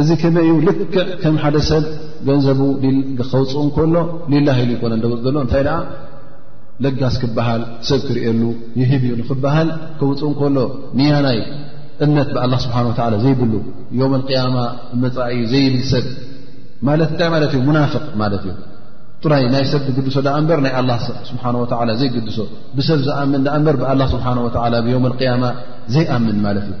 እዚ ከመይ እዩ ልክዕ ከም ሓደ ሰብ ገንዘቡ ከውፅኡ ከሎ ሊላ ኢሉ ይኮነ ደብር ዘሎ እንታይ ደኣ ለጋስ ክበሃል ሰብ ክርእየሉ ይህብ እዩ ንክበሃል ከውፅ ከሎ ንያናይ እምነት ብኣላ ስብሓን ወላ ዘይብሉ ዮም ቅያማ መፃኢ ዘይብል ሰብ ማለት እንታይ ማለት እዩ ሙናፍቅ ማለት እዩ ጥራይ ናይ ሰብ ዝግድሶ ዳኣ እምበር ናይ ኣላ ስብሓን ወላ ዘይግድሶ ብሰብ ዝኣምን ዳኣ እምበር ብኣላ ስብሓን ወላ ብዮም ቅያማ ዘይኣምን ማለት እዩ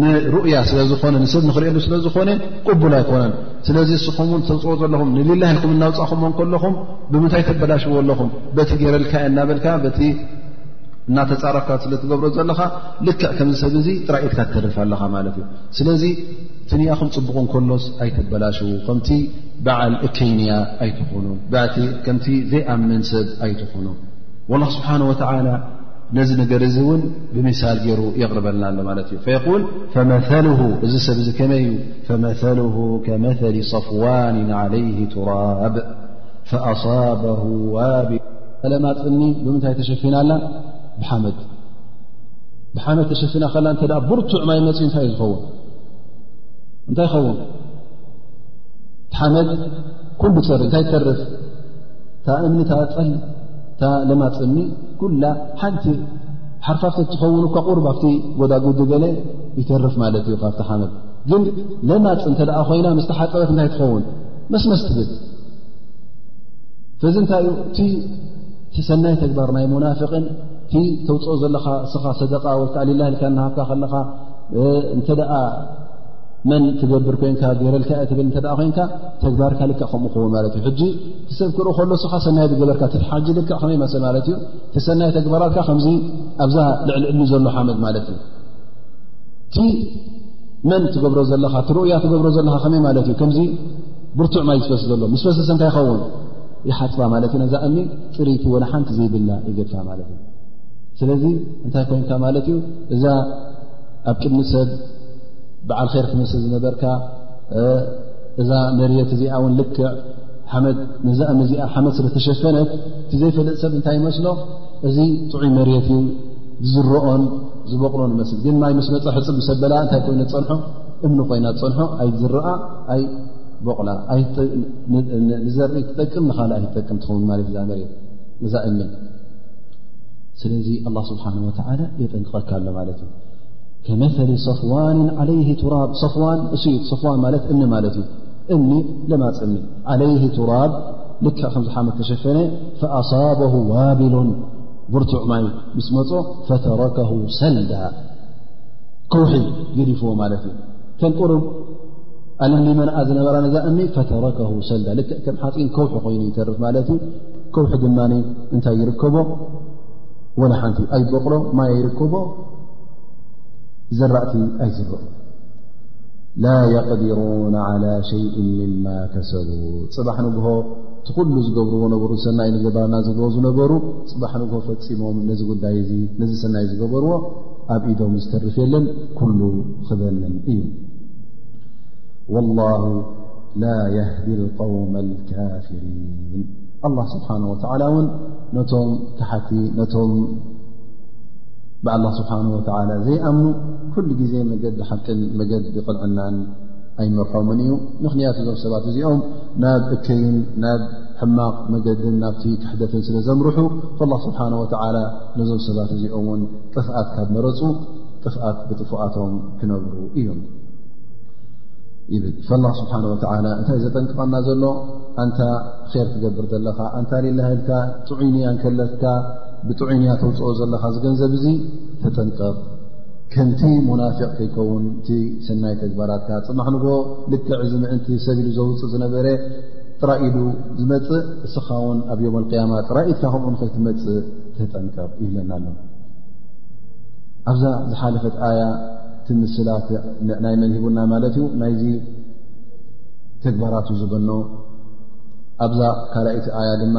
ንሩእያ ስለ ዝኾነ ንሰብ ንኽርእሉ ስለ ዝኾነ ቅቡል ኣይኮነን ስለዚ እስኹም ውን ተውፅኦ ዘለኹም ንሊላ ኢልኩም እናውፃኹም ከለኹም ብምንታይ ተበላሽዎ ኣለኹም በቲ ገይረልካ እናበልካ በቲ እናተፃረፍካ ስለ ትገብሮ ዘለኻ ልክዕ ከምዚ ሰብ እዙ ጥራይ ኢትካ ትተርፍ ኣለኻ ማለት እዩ ስለዚ ትንያኹም ፅቡቕ ከሎስ ኣይትበላሽዉ ከምቲ በዓል እከይንያ ኣይትኾኑ ከምቲ ዘይኣምን ሰብ ኣይትኾኑ ላ ስብሓን ወተላ ነዚ ነገር እዚ እውን ብምሳል ገይሩ የቕርበልና ኣሎ ማለት እዩ ፈል ፈመሉ እዚ ሰብ እዚ ከመይ እዩ ፈመሉ ከመሊ صፍዋን ለይ ቱራብ ፈኣصበ ዋቢ ለማፅኒ ብምንታይ ተሸፊና ኣላ ብሓመድ ብሓመድ ተሸፊና ከላ እተ ብርቱዕ ማይ መፅ እንታይ እዩ ዝኸውን እንታይ ይኸውን ሓመድ ኩሉ ፀር እንታይ ተርፍ እታ እምኒታ ፀል እታ ለማፅ እምኒ ኩላ ሓንቲ ሓርፋፍቲ ትኸውን እኳ ቁርብ ኣብቲ ጎዳጉዲ ገለ ይተርፍ ማለት እዩ ካብቲ ሓመድ ግን ለማፅ እንተ ኮይና ምስ ተሓፀበት እንታይ ትኸውን መስመስ ትብል ስለዚ እንታይ እዩ እቲ ሰናይ ተግባር ናይ ሙናፍቅን እቲ ተውፅኦ ዘለኻ እስኻ ሰደቃ ወይከዓ ሌላ ልካ ናሃብካ ከለኻ እንተ መን ትገብር ኮንካ ገይረልካ እየ ትብል እተ ኮይንካ ተግባርካ ልካ ከምኡ ክውን ማለት እዩ ሰብ ክርኢ ከሎ ስኻ ሰናይ ዝገበርካ ትትሓጂ ልክ ከመይ መሰ ማለት እዩ እቲ ሰናይ ተግበራትካ ከምዚ ኣብዛ ልዕሊ ዕሊ ዘሎ ሓመድ ማለት እዩ እቲ መን ትገብሮ ዘለኻ ትርእያ ትገብሮ ዘለኻ ከመይ ማለት እዩ ከምዚ ብርቱዕ ማይ ዝፈስ ዘሎ ምስ ፈሰሰ እንታይ ይኸውን ይሓፅባ ማለት እዩ ነዛ እምኒ ፅሪቲ ወላ ሓንቲ ዘይብላ ይገድፋ ማለት እዩ ስለዚ እንታይ ኮይንካ ማለት እዩ እዛ ኣብ ቅድሚ ሰብ በዓል ኸይር ትመስል ዝነበርካ እዛ መርት እዚኣ ውን ልክዕ ሓመድ ነዛ እም እዚኣ ሓመድ ስለ ተሸፈነት እቲ ዘይፈልጥ ሰብ እንታይ ይመስሎ እዚ ጥዑይ መሬት እዩ ዝዝረኦን ዝበቕሎን ይመስል ግን ማይ ምስ መፀ ሕፅብ ሰበላ እንታይ ኮይነ ዝፀንሖ እምኒ ኮይና ዝፀንሖ ኣይዝረኣ ኣይ ቦቕላ ንዘርኢ ትጠቅም ንካልእ ኣይትጠቅም ትኸውን ማለት እዛ መሬት እዛ እምኒ ስለዚ ኣላ ስብሓን ወተላ የጠንቀቐካ ኣሎ ማለት እዩ ከመሊ ሰፍዋንን ዓለይህ ቱራብ ሰፍዋን እሱ ዩ ሰፍዋን ማለት እምኒ ማለት እዩ እምኒ ለማፅ እምኒ ዓለይህ ቱራብ ልክዕ ከምዚ ሓመድ ተሸፈነ ፈኣሳበሁ ዋቢሉን ብርቱዕ ማይ ምስ መፆ ፈተረከሁ ሰልዳ ከውሒ ገዲፍዎ ማለት እዩ ከም ቁሩብ ኣለም ሊመንኣ ዝነበራ ነዛ እምኒ ፈተረከሁ ሰልዳ ልክዕ ከም ሓፂን ከውሒ ኮይኑ ይተርፍ ማለት እዩ ከውሒ ድማ እንታይ ይርከቦ ወላ ሓንቲ ኣይበቕሎ ማይ ኣይርከቦ ዘራእቲ ኣይዝረኦ ላ የቅድሩን ዓላ ሸይእ ምማ ከሰቡ ፅባሕ ንግሆ እቲ ኩሉ ዝገብርዎ ነበሩ ሰናይ ንገባርና ዝብልዎ ዝነበሩ ፅባሕ ንግሆ ፈፂሞም ነዚ ጉዳይ እዚ ነዚ ሰናይ ዝገበርዎ ኣብ ኢዶም ዝተርፍ የለን ኩሉ ክበንን እዩ ወላሁ ላ የህዲ ልቀውመ ልካፍሪን ኣላ ስብሓን ወተዓላ እውን ነቶም ካሓቲ ነቶም ብኣላ ስብሓን ወተላ ዘይኣምኑ ኩሉ ግዜ መገዲ ሓቅን መገዲ ቕንዕናን ኣይመርሖምን እዩ ምኽንያት እዞም ሰባት እዚኦም ናብ እከይን ናብ ሕማቕ መገድን ናብቲ ክሕደትን ስለ ዘምርሑ ላ ስብሓን ወተላ ነዞም ሰባት እዚኦም ውን ጥፍኣት ካብ መረፁ ጥፍኣት ብጥፉኣቶም ክነብሩ እዮም ይብል ላ ስብሓን ወተላ እንታይ ዘጠንቅቐና ዘሎ ኣንታ ር ትገብር ዘለኻ ኣንታ ሌላ ሃልካ ጥዑይ ንያ ንከለትካ ብጥዑይ ንያ ተውፅኦ ዘለኻ ዝገንዘብ እዙ ተጠንቀቕ ከምቲ ሙናፊቅ ከይከውን እቲ ሰናይ ተግባራትካ ፅማሕ ንግ ልክዕ እዚ ምእንቲ ሰብ ኢሉ ዘውፅእ ዝነበረ ጥራይ ኢሉ ዝመፅእ እስኻ ውን ኣብ ዮም ኣልቅያማ ጥራይኢትካ ከምኡ ንከይትመፅእ ተጠንቀቕ ይብለና ኣሎ ኣብዛ ዝሓለፈት ኣያ ትምስላ ናይ መን ሂቡና ማለት እዩ ናይዚ ተግባራቱ ዝበኖ ኣብዛ ካልይቲ ኣያ ድማ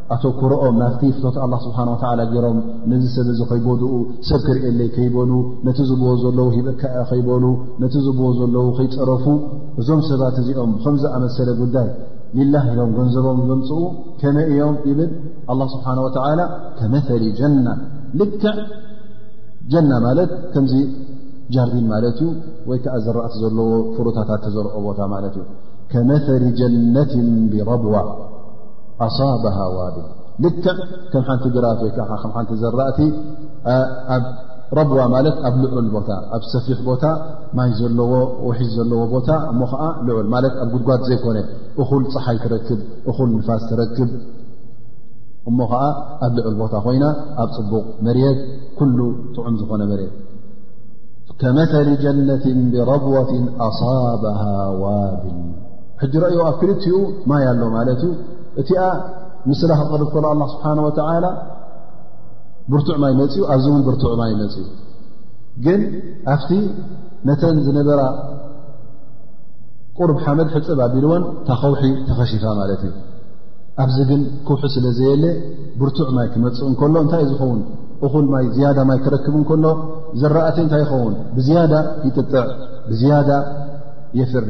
ኣተኩሮኦም ናብቲ ፍቶት ኣላ ስብሓን ወተላ ገይሮም ነዚ ሰብ እዚ ከይጎድኡ ሰብ ክርእየለይ ከይበሉ ነቲ ዝብዎ ዘለዉ ሂበካያ ከይበሉ ነቲ ዝብዎ ዘለዉ ከይፀረፉ እዞም ሰባት እዚኦም ከምዝኣመሰለ ጉዳይ ሊላ ኢሎም ገንዘቦም ዘምፅኡ ከመይ እዮም ይብል ኣላ ስብሓን ወተላ ከመተሊ ጀና ልክዕ ጀና ማለት ከምዚ ጃርዲን ማለት እዩ ወይ ከዓ ዝራእቲ ዘለዎ ፍሩታታት ተዘርኦ ቦታ ማለት እዩ ከመተሊ ጀነትን ብረብዋ ኣصበሃ ዋዲ ልክዕ ከም ሓንቲ ግራት ወይ ከዓ ከም ሓንቲ ዘራእቲ ኣብ ረብዋ ማለት ኣብ ልዑል ቦታ ኣብ ሰፊሕ ቦታ ማይ ዘለዎ ውሒዝ ዘለዎ ቦታ እሞ ከዓ ልዑል ማለት ኣብ ጉድጓድ ዘይኮነ እኹል ፀሓይ ትረክብ እኹል ንፋስ ትረክብ እሞ ከዓ ኣብ ልዑል ቦታ ኮይና ኣብ ፅቡቕ መሬት ኩሉ ጥዑም ዝኾነ መሬት ከመተሊ ጀነትን ብረብወትን ኣصበሃ ዋዲ ሕጂ ረእዮ ኣብ ክልቲኡ ማይ ኣሎ ማለት እዩ እቲኣ ምስላ ክቐርብ ከሎ ኣላ ስብሓን ወተዓላ ብርቱዕ ማይ መፅኡ ኣብዚ እውን ብርቱዕ ማይ መፅኡ ግን ኣብቲ ነተን ዝነበራ ቁርብ ሓመድ ሕፅብ ኣቢልዎን እታ ከውሒ ተኸሽፋ ማለት እዩ ኣብዚ ግን ክውሒ ስለ ዘየለ ብርቱዕ ማይ ክመፅእ እንከሎ እንታይ እዩ ዝኸውን እኹል ማይ ዝያዳ ማይ ክረክብ እንከሎ ዘረእቲ እንታይ ይኸውን ብዝያዳ ይጥጥዕ ብዝያዳ የፍሪ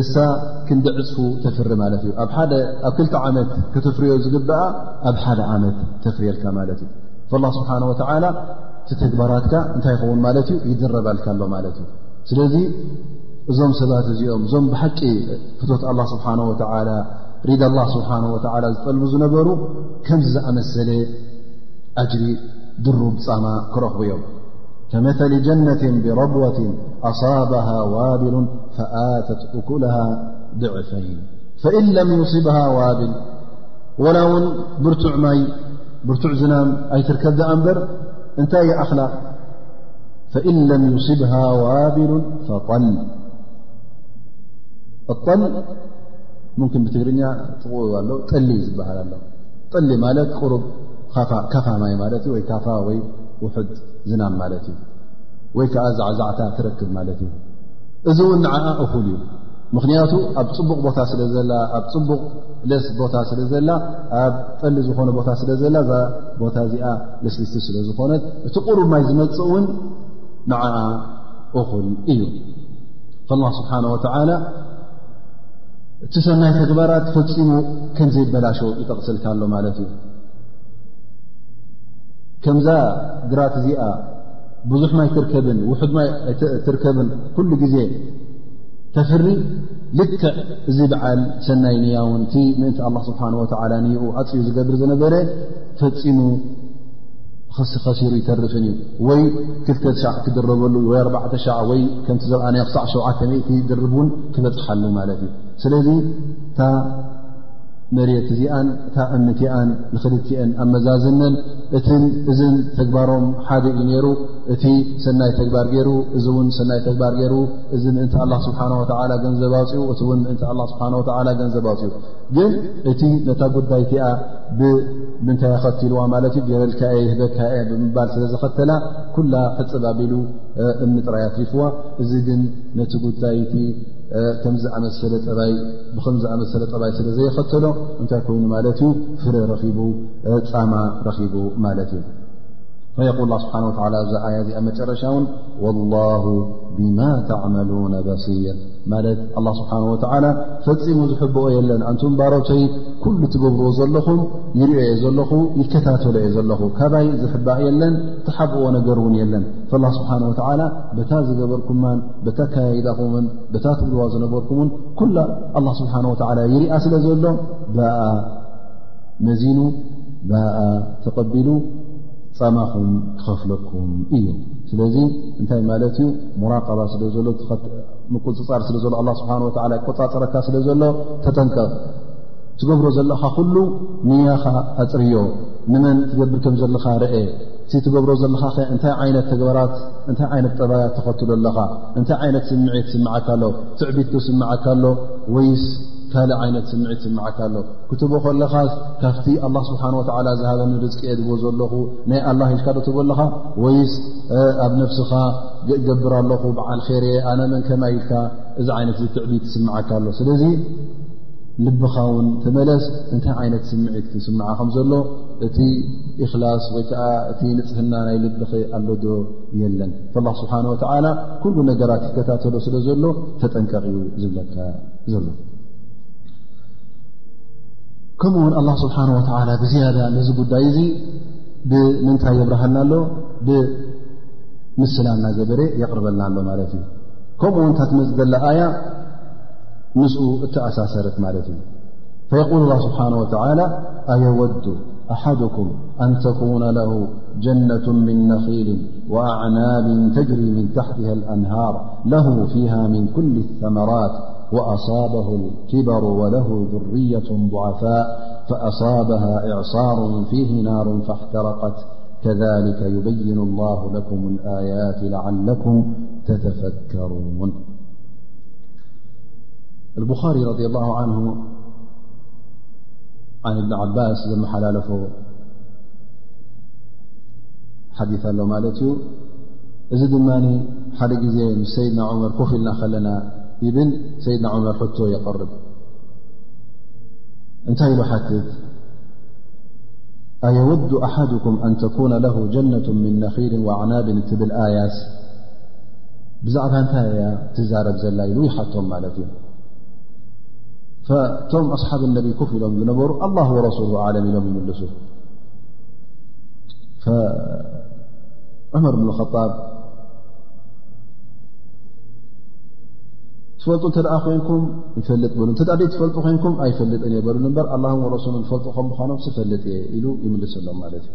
እሳ ክንዲ ዕፅፉ ተፍሪ ማለት እዩ ኣብ ክልተ ዓመት ከተፍርዮ ዝግበኣ ኣብ ሓደ ዓመት ተፍርየልካ ማለት እዩ ላ ስብሓን ወተላ እቲ ተግባራትካ እንታይ ይኸውን ማለት እዩ ይድረባልካ ኣሎ ማለት እዩ ስለዚ እዞም ሰባት እዚኦም እዞም ብሓቂ ፍቶት ኣላ ስብሓን ወተላ ሪድ ኣላ ስብሓን ወተላ ዝጠልቡ ዝነበሩ ከምዚ ዝኣመሰለ ኣጅሪ ድሩብ ፃማ ክረኽቡ እዮም فمثل جنة بربوة أصابها وابل فآتت أكلها ضعفين فإن لم يصبها وابل ولا ون برتع مي برتع زنم أيتركدأنبر أنت أخلاق فإن لم يصبها وابل فطل الطل ممكن بتر ل بهل ل مالت رب كف مي ات كف ውሑድ ዝናም ማለት እዩ ወይ ከዓ ዛዕዛዕታ ትረክብ ማለት እዩ እዚ እውን ንዓኣ እኹል እዩ ምኽንያቱ ኣብ ፅቡቕ ቦታ ስለ ዘላ ኣብ ፅቡቕ ለስ ቦታ ስለ ዘላ ኣብ ጠሊ ዝኾነ ቦታ ስለ ዘላ እዛ ቦታ እዚኣ ለስልስቲ ስለ ዝኾነት እቲ ቁሩብ ማይ ዝመፅእ እውን ንዓኣ እኹል እዩ ላ ስብሓን ወተላ እቲ ሰናይ ተግባራት ፈፂሙ ከምዘይበላሸው ይጠቕስልካ ኣሎ ማለት እዩ ከምዛ ግራት እዚኣ ብዙሕ ማይ ትርከብን ውሑድ ማይ ትርከብን ኩሉ ግዜ ተፍሪ ልክዕ እዚ በዓል ሰናይ ንያውን እቲ ምእንቲ ኣላ ስብሓን ወተዓላ ንኡ ኣፅኡ ዝገብር ዝነበረ ፈፂሙ ኸሲኸሲሩ ይተርፍን እዩ ወይ ክልተ ሻዕ ክድረበሉ ወይ ኣርባዕተ ሻዕ ወይ ከምቲ ዘርኣናዮ ክሳዕ ሸውዓተ ሚእቲ ድርብ እውን ክበፅሓሉ ማለት እዩ ስለዚ መሬት እዚኣን እታ እምቲኣን ንኽልቲኤን ኣመዛዝነን እትን እዝን ተግባሮም ሓደ እዩ ነይሩ እቲ ሰናይ ተግባር ገይሩ እዚ እውን ሰናይ ተግባር ገይሩ እዚ ምእንቲ ኣላ ስብሓን ወተላ ገንዘብ ኣውፅኡ እቲ እውን ምእንቲ ኣላ ስብሓን ወተላ ገንዘብ ኣውፅኡ ግን እቲ ነታ ጉዳይቲኣ ብምንታይ ኣኸትልዋ ማለት እዩ ገበልካየ ህበካ እየ ብምባል ስለ ዘኸተላ ኩላ ሕፅብ ኣቢሉ እምኒ ጥራይ ኣትሪፍዋ እዚ ግን ነቲ ጉዳይቲ ከምዚ ኣመሰለ ጠባይ ብከም ዝኣመሰለ ጠባይ ስለ ዘየኸተሎ እንታይ ኮይኑ ማለት እዩ ፍረ ረኺቡ ፃማ ረኺቡ ማለት እዩ ፈየቁል ላ ስብሓን ወላ ኣብዛ ኣያ እዚኣ መጨረሻ እውን ወላሁ ብማ ተዕመሉነ በሲር ማለት ኣላ ስብሓን ወተዓላ ፈፂሙ ዝሕብኦ የለን ኣንቱም ባሮተይ ኩሉ ትገብርዎ ዘለኹም ይርኦ እየ ዘለኹ ይከታተሎ እየ ዘለኹ ካባይ ዝሕባእ የለን ተሓብእዎ ነገር እውን የለን ላ ስብሓን ወተዓላ በታ ዝገበርኩማን በታ ኣከያይዳኹምን በታ ትብልዋ ዝነበርኩም ውን ኩላ ኣላ ስብሓን ወተዓላ ይርኣ ስለ ዘሎ ብኣ መዚኑ ብኣ ተቐቢሉ ፃማኹም ክኸፍለኩም እዩ ስለዚ እንታይ ማለት እዩ ሙራቀባ ስለ ዘሎ ምቁፅፃር ስለ ዘሎ ኣላ ስብሓን ወላ ቆፃፅረካ ስለ ዘሎ ተጠንቀቕ ትገብሮ ዘለኻ ኩሉ ንያኻ ኣፅርዮ ንመን ትገብር ከም ዘለኻ ርአ እቲ ትገብሮ ዘለኻኸ እንታይ ዓይነት ተግባራት እንታይ ዓይነት ጠባያት ተኸትሎ ኣለኻ እንታይ ዓይነት ስምዒት ስምዓካ ኣሎ ትዕቢት ዶ ስምዓካ ኣሎ ወይስ ካልእ ዓይነት ስምዒት ስምዓካ ኣሎ ክትቦ ከለኻ ካብቲ ኣላ ስብሓን ወተዓላ ዝሃበኒ ርዝቂ የድቦ ዘለኹ ናይ ኣላ ሂልካ ዶ ትቦ ኣለኻ ወይስ ኣብ ነፍስኻ ገብር ኣለኹ በዓል ኼርየ ኣነ መን ከማይ ኢልካ እዚ ዓይነት እዚ ትዕቢት ስምዓካ ኣሎ ስለዚ ልብኻ ውን ተመለስ እንታይ ዓይነት ስምዒት ክንስምዓ ከም ዘሎ እቲ እክላስ ወይ ከዓ እቲ ንፅህና ናይ ልብኺ ኣሎዶ የለን ላ ስብሓን ወተላ ኩሉ ነገራት ክከታተሎ ስለ ዘሎ ተጠንቀቕ ዩ ዝብለካ ዘሎ ከምኡ ውን ኣላ ስብሓን ወተላ ብዝያዳ ነዚ ጉዳይ እዚ ብምንታይ የብርሃልና ኣሎ ብምስላ እናገበረ የቕርበልና ኣሎ ማለት እዩ ከምኡ ውን እታ ትመፅ ዘላ ኣያ ي እأሳሰረ فيقول الله سبحنه وتعلى أيود أحدكم أن تكون له جنة من نخيل وأعناب تجري من تحته الأنهار له فيها من كل الثمرات وأصابه الكبر وله ذرية ضعفاء فأصابها إعصار فيه نار فاحترقت كذلك يبين الله لكم الآيات لعلكم تتفكرون البخاري رضي الله عنه عن بن عباس محلالف حديثا لمال زدان لز سيدنا عمر كفلناخلنا ابل سيدنا عمر حتو يقرب أنت له حتت أيود أحدكم أن تكون له جنة من نخير وأعناب تبل آياس ብዛዕባ እንታይ እያ ትዛረብ ዘላ ኢሉ ይሓቶም ማለት እዩ እቶም ኣስሓብ ነቢ ኮፍ ኢሎም ዝነበሩ ኣላ ወረሱሉ ዓለም ኢሎም ይምልሱ ዑመር ብን ጣብ ትፈልጡ እተ ኮይንኩም ይፈልጥ በሉ እተ ትፈልጡ ኮይንኩም ኣይፈልጥን እየ በሉ እበር ኣላ ወረሱሉ ዝፈልጡ ከም ምኳኖም ዝፈልጥ እየ ኢሉ ይምልሰሎም ማለት እዩ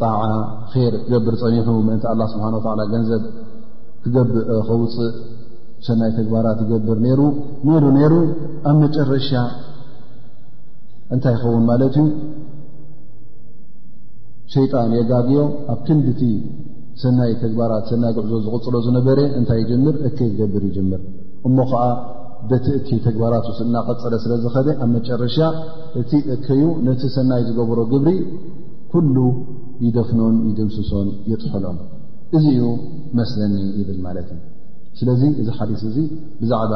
ጣዓ ር ክገብር ፀኒሑ ምእንቲ ኣላ ስብሓን ወላ ገንዘብ ክውፅእ ሰናይ ተግባራት ይገብር ነይሩ ነይሩ ነይሩ ኣብ መጨረሻ እንታይ ይኸውን ማለት እዩ ሸይጣን የጋግዮ ኣብ ክንዲቲ ሰናይ ተግባራት ሰናይ ጉዕዞ ዝቕፅሎ ዝነበረ እንታይ ይጀምር እከይ ክገብር ይጀምር እሞ ከዓ በቲ እከይ ተግባራት ስ እናቐፀለ ስለ ዝኸደ ኣብ መጨረሻ እቲ እከዩ ነቲ ሰናይ ዝገበሮ ግብሪ ኩሉ ይደፍኖን ይድምስሶን የጥሕሎን እዚ እዩ መስለኒ ይብል ማለት እዩ ስለዚ እዚ ሓዲስ እዚ ብዛዕባ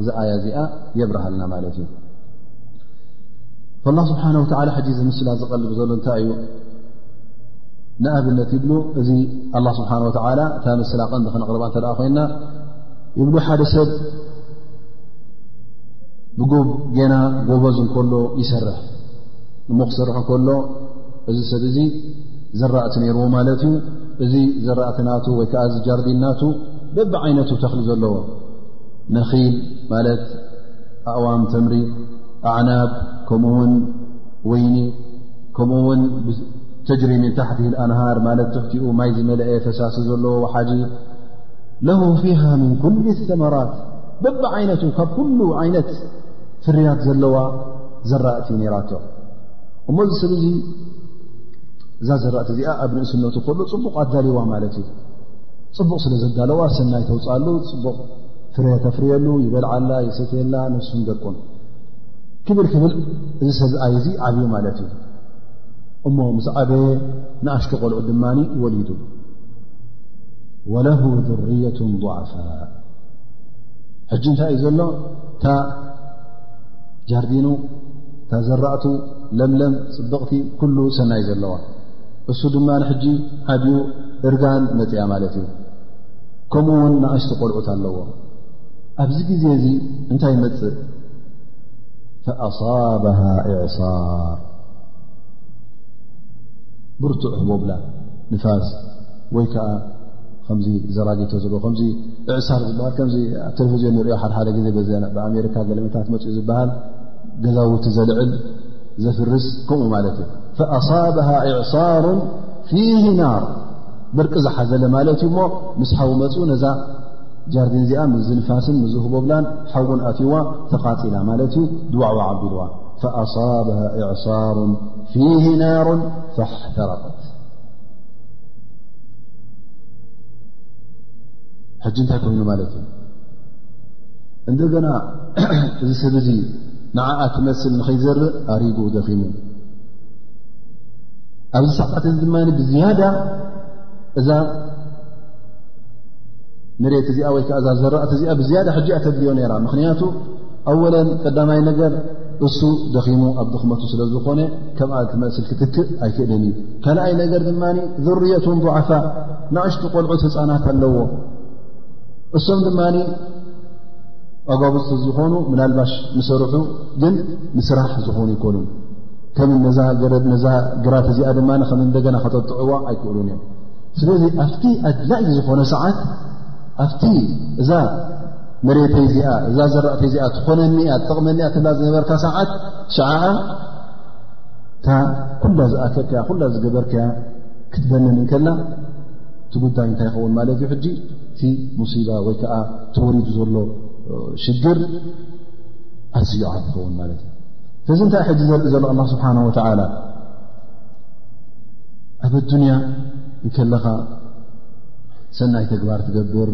እዚ ኣያ እዚኣ የብርሃልና ማለት እዩ ላ ስብሓን ወላ ሕጂ እዚ ምስላ ዝቐልብ ዘሎ እንታይ እዩ ንኣብነት ይብሉ እዚ ኣላ ስብሓን ወተላ እታ ምስላ ቀንዲ ክንቕርባ እተ ኮይና ይብሉ ሓደ ሰብ ብጉብ ገና ጎበዝ እንከሎ ይሰርሕ እሞ ክሰርሑ ከሎ እዚ ሰብ እዚ ዘራእቲ ነይርዎ ማለት እዩ እዚ ዘራእቲ ናቱ ወይ ከዓ እዚ ጃርዲን ናቱ በቢ ዓይነቱ ተኽሊ ዘለዎ ነኺል ማለት ኣእዋም ተምሪ ኣዕናብ ከምኡ ውን ወይኒ ከምኡ ውን ተጅሪ ምን ታሕቲ ኣንሃር ማለት ትሕቲኡ ማይ ዝመለአ ፈሳሲ ዘለዎ ሓጂ ለ ፊሃ ምን ኩል ሰመራት በቢ ዓይነቱ ካብ ኩሉ ዓይነት ፍርያት ዘለዋ ዘራእቲ ነይራቶ እሞ እዚ ሰብ እዙ እዛ ዘራእቲ እዚኣ ኣብ ንእስነቱ ከሎ ፅቡቕ ኣዳልዋ ማለት እዩ ፅቡቕ ስለ ዘዳለዋ ሰናይ ተውፅኣሉ ፅቡቕ ፍረ ተፍርየሉ ይበልዓላ ይሰትየላ ንሱን ደቁን ክብል ክብል እዚ ሰብኣይ እዙ ዓብዩ ማለት እዩ እሞ ምስ ዓበየ ንኣሽቶ ቆልዑ ድማ ወሊዱ ወለሁ ذርየة ضዓፋ ሕጂ እንታይ እዩ ዘሎ እታ ጃርዲኑ እታ ዘራእቱ ለምለም ፅብቕቲ ኩሉ ሰናይ ዘለዋ እሱ ድማ ንሕጂ ዓብዩ እርጋን መፅያ ማለት እዩ ከምኡ ውን ንኣሽቲ ቆልዑት ኣለዎ ኣብዚ ግዜ እዚ እንታይ መፅእ ፈኣሳበሃ ኢዕሳር ብርቱዕ ህቦብላ ንፋስ ወይ ከዓ ከምዚ ዘራጊቶ ዝብሎ ከምዚ እዕሳር ዝበሃል ከምዚ ኣብ ቴሌቭዝዮን ንሪኦ ሓደሓደ ግዜ ብኣሜሪካ ገለመታት መፅኡ ዝበሃል ገዛውቲ ዘልዕል ዘፍርስ ከምኡ ማለት እዩ ፈኣሳብሃ እዕሳሩ ፊህ ናር ብርቂ ዝሓዘለ ማለት እዩ እሞ ምስ ሓዊ መፁ ነዛ ጃርዲን እዚኣ ምዝንፋስን ምዝህቦብላን ሓውን ኣትዋ ተቓፂላ ማለት እዩ ድዋዕዋ ዓቢልዋ ፈኣሳብሃ እዕሳሩ ፊህ ናሩ ፈሕተረቀት ሕጂ እንታይ ኮይኑ ማለት እዩ እንደገና እዚ ሰብ እዚ ንዓኣ ትመስል ንኸይዘርእ ኣሪጉ ደኺሙ ኣብዚ ሰዓት እዚ ድማ ብዝያዳ እዛ መሬት እዚኣ ወይ ከ እዛ ዘረእት እዚኣ ብዝያዳ ሕጂ እያ ተድልዮ ነይራ ምኽንያቱ ኣወለን ቀዳማይ ነገር እሱ ደኺሙ ኣብ ድኽመቱ ስለ ዝኾነ ከምኣ ትመስል ክትክእ ኣይክእልን እዩ ካልኣይ ነገር ድማ ዙርየትን ضዓፋእ ንእሽቱ ቆልዑት ህፃናት ኣለዎ እሶም ድማ ኣጓብዝቲ ዝኾኑ ምናልባሽ ንሰርሑ ግን ንስራሕ ዝኾኑ ይኮኑ ከም ነዛ ግራት እዚኣ ድማ ከም እንደገና ከጠጥዕዋ ኣይክእሉን እዮም ስለዚ ኣብቲ ኣድላኢ ዝኾነ ሰዓት ኣብቲ እዛ መሬተይ እዚኣ እዛ ዘራእተይ እዚኣ ትኾነኒያ ትጠቕመኒያ ትብላ ዝነበርካ ሰዓት ሸዓዓ እታ ኩላ ዝኣተካያ ኩላ ዝገበርካያ ክትበንን እንከላ እቲ ጉዳይ እንታይ ይኸውን ማለት እዩ ሕጂ እቲ ሙሲባ ወይ ከዓ ተወሪዱ ዘሎ ሽግር ኣዝዩ ዓብ ይኸውን ማለት እዩ ስለዚ እንታይ ሕጂ ዘርኢ ዘሎ ኣላ ስብሓን ወተዓላ ኣብ ኣዱንያ እንከለኻ ሰናይ ተግባር ትገብር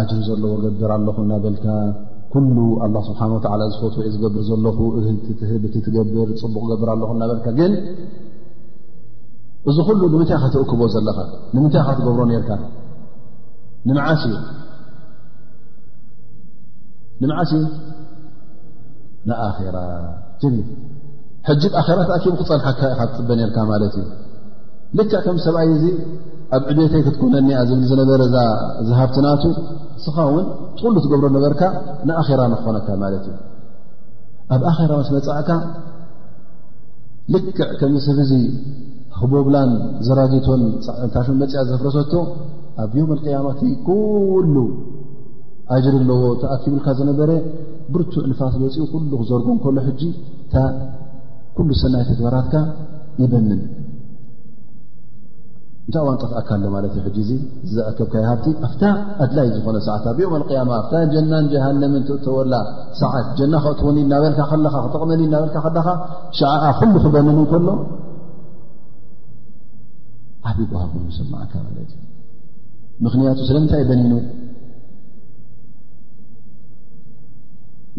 ዓጅር ዘለዎ ገብር ኣለኹ እናበልካ ኩሉ ኣላ ስብሓን ወተላ ዝፈትዎ እየ ዝገብር ዘለኹ እህትትህብ እቲ ትገብር ፅቡቕ ገብር ኣለኹ እናበልካ ግን እዚ ኩሉ ንምንታይ ካ ተእክቦ ዘለኻ ንምንታይ ካ ትገብሮ ነርካ ንምዓስ እዩ ንምዓስ እዩ ንኣራ ትብ ሕጂ ኣራ ተኣኪቡ ክፀንሓካ ኢካ ትፅበ ነርካ ማለት እዩ ልክዕ ከም ሰብኣይ እዚ ኣብ ዕቤተይ ክትኮነኒኣ ዝብል ዝነበረ ዝሃብትናቱ ንስኻ እውን ጥሉ ትገብሮ ነበርካ ንኣራ ንክኾነካ ማለት እዩ ኣብ ኣራ ምስ መፃእካ ልክዕ ከም ሰብ እዚ ህቦብላን ዘራጊቶን ታሽ መፅኣ ዘፍረሰቶ ኣብ ዮም ኣልቅያማቲ ኩሉ ኣጅሪ ኣለዎ ተኣኪብልካ ዝነበረ ብርቱዕ ንፋስ መፅኡ ኩሉ ክዘርጎ ከሎ ሕጂ እታ ኩሉ ሰናይ ተግባራትካ ይበንን እንታይ ዋን ጠፍኣካ ኣሎ ማለት እዩ ሕጂ እዚ ዝዘኣከብካ ይሃብቲ ኣብታ ኣድላይ ዝኾነ ሰዓት ኣብ ዮም ኣልቅያማ ኣብታ ጀናን ጀሃንምን ትእተወላ ሰዓት ጀና ክእትወኒ እናበልካ ከለኻ ክጠቕመኒ እናበልካ ከለኻ ሸዓኣ ኩሉ ክበንን ከሎ ዓብ ብሃብ ሰማዕካ ማለት እዩ ምኽንያቱ ስለምንታይ በኒኑ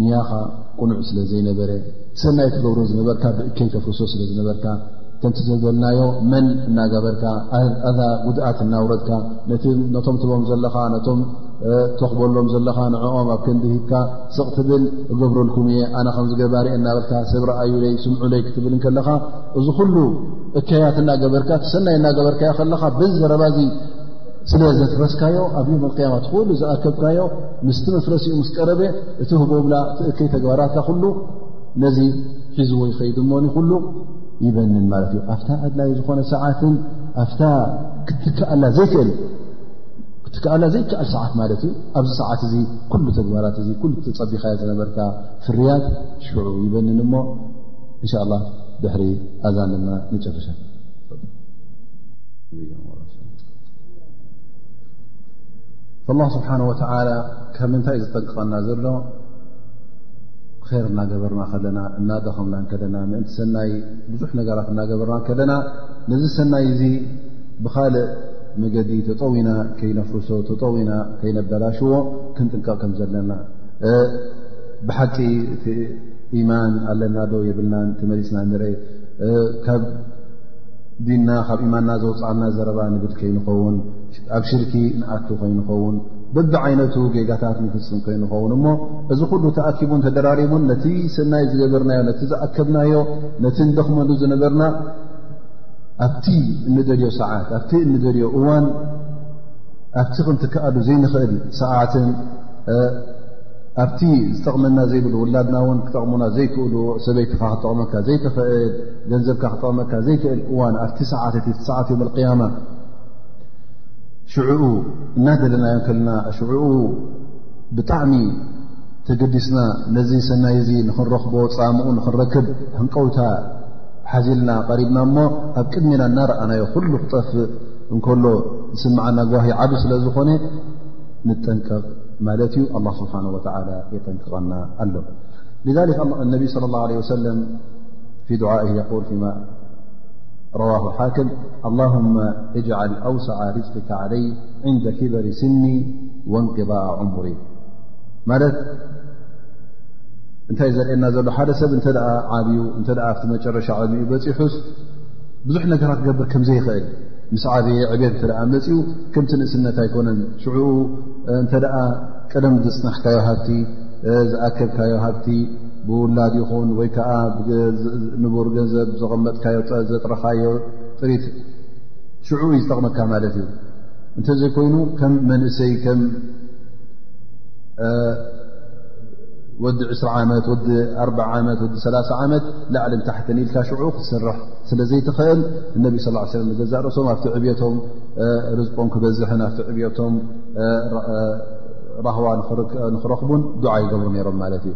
ንያኻ ቁኑዕ ስለ ዘይነበረ ሰናይ ትገብሮ ዝነበርካ ብእከይ ተፍርሶ ስለ ዝነበርካ ከምቲ ዘበልናዮ መን እናገበርካ ኣዛ ጉድኣት እናውረድካ ነቶም ትቦም ዘለኻ ነቶም ተኽበሎም ዘለኻ ንዕኦም ኣብ ክንዲ ሂብካ ስቕ ትብል እገብረልኩም እየ ኣነ ከምዝገባርየ እናበልካ ሰብ ረኣዩለይ ስምዑለይ ክትብል ከለኻ እዚ ኩሉ እከያት እናገበርካ ሰናይ እናገበርካዮ ከለኻ በዚ ዘረባ እዚ ስለ ዘፍረስካዮ ኣብ ዮም ኣልቅያማ ትኽእሉ ዝኣከብካዮ ምስቲ መፍረሲኡ ምስ ቀረበ እቲ ህቦብላ እቲ እከይ ተግባራትካ ኩሉ ነዚ ሒዝዎ ይኸይድ እሞኒ ኩሉ ይበንን ማለት እዩ ኣብታ ኣድላይ ዝኾነ ሰዓትን ኣፍታ ክትክኣላ ዘይክእል ክትክኣላ ዘይከኣል ሰዓት ማለት እዩ ኣብዚ ሰዓት እዚ ኩሉ ተግባራት እዚ ኩሉ ተፀቢኻዮ ዝነበርካ ፍርያት ሽዑ ይበንን እሞ እንሻ ላ ድሕሪ ኣዛን ድማ ንጨርሻ ላ ስብሓን ወተላ ካብ ምንታይ እዩ ዝጠንቅቐና ዘሎ ር እናገበርና ከለና እናደኸምና ከለና ምእንቲ ሰናይ ብዙሕ ነገራት እናገበርና ከለና ነዚ ሰናይ እዚ ብካልእ መገዲ ተጠዊና ከይነፍርሶ ተጠዊና ከይነበላሽዎ ክንጥንቀቕ ከም ዘለና ብሓቂ እቲ ኢማን ኣለና ዶ የብልና ተመሊስና ንር ካብ ዲና ካብ ኢማንና ዘውፅኣና ዘረባ ንብል ከይንኸውን ኣብ ሽርኪ ንኣቱ ከይንኸውን በቢ ዓይነቱ ጌጋታት ንፍፅም ከይንኸውን እሞ እዚ ኩሉ ተኣኪቡን ተደራሪቡን ነቲ ስናይ ዝገበርናዮ ነቲ ዝኣከብናዮ ነቲ ንደኽመሉ ዝነበርና ኣብቲ እንደልዮ ሰዓት ኣብቲ እንደልዮ እዋን ኣብቲ ክንትክኣሉ ዘይንኽእል ሰዓትን ኣብቲ ዝጠቕመና ዘይብሉ ውላድና እውን ክጠቕሙና ዘይክእሉ ሰበይትኻ ክጠቕመካ ዘይትኽእል ገንዘብካ ክጠቕመካ ዘይክእል እዋን ኣብቲ ሰዓት እቲ ሰዓት ዮም ኣልቅያማ ሽዕኡ እናደለናዮ ከለና ሽዕኡ ብጣዕሚ ተገዲስና ነዚ ሰናይ እዚ ንኽንረኽቦ ፃምኡ ንኽንረክብ ህንቀውታ ሓዚልና ቀሪብና እሞ ኣብ ቅድሚና እናረኣናዮ ኩሉ ክጠፍእ እንከሎ ዝስምዓና ጓሂ ዓብ ስለ ዝኾነ ንጠንቀቕ ማለት እዩ ኣላ ስብሓን ወተላ የጠንቅቐና ኣሎ ذ ነቢ صለ ላه ለ ወሰለም ፊ ድዓኢ የል ረዋሁ ሓክም ኣላሁመ እጅዓል ኣውሰዓ ርዝቅካ ዓለይ ዕንደ ክበሪ ስኒ ወንቅባኣ ዕሙሪ ማለት እንታይ ዘርእየና ዘሎ ሓደ ሰብ እንተ ዓብዩ እተ ኣብቲ መጨረሻ ዕድሚኡ በፂሑስ ብዙሕ ነገራት ክገብር ከም ዘይኽእል ምስ ዓብየ ዕብት እተ መፅኡ ከምቲ ንእስነት ኣይኮነን ሽዑኡ እንተ ቀደም ዝፅናሕካዮ ሃብቲ ዝኣከብካዮ ሃብቲ ብውላድ ይኹን ወይ ከዓ ንቡር ገንዘብ ዘቐመጥካዮ ዘጥረኻዮ ጥሪት ሽዑ እዩ ዝጠቕመካ ማለት እዩ እንተዘይኮይኑ ከም መንእሰይ ከም ወዲ 2ስራ ዓመት ወዲ ኣርዓ ዓመት ወዲ ሰላሳ ዓመት ላዕልን ታሕትን ኢልካ ሽዑ ክትስርሕ ስለ ዘይትኽእል እነቢ ስ ሰለ ንገዛእ ርእሶም ኣብቲ ዕብቶም ርዝቆም ክበዝሕን ኣብቲ ዕብቶም ራህዋ ንክረኽቡን ዱዓ ይገብሩ ነይሮም ማለት እዩ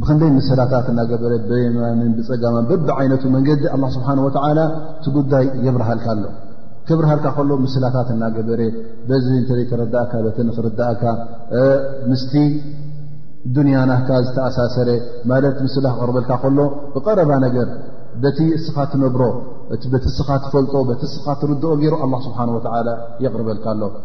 ብክንደይ ምሰላታት እናገበረ ብየማንን ብፀጋማ በቢ ዓይነቱ መንገዲ ኣላ ስብሓን ወተዓላ እቲ ጉዳይ የብርሃልካ ኣሎ ክብርሃልካ ከሎ ምስላታት እናገበረ በዚ እንተዘይተረዳእካ በቲ ንክርዳእካ ምስቲ ዱንያናካ ዝተኣሳሰረ ማለት ምስላ ክቅርበልካ ከሎ ብቀረባ ነገር በቲ እስኻ ትነብሮ በቲ እስኻ ትፈልጦ በቲ እስኻ ትርድኦ ገይሩ ኣላ ስብሓን ወተዓላ የቅርበልካ ኣሎ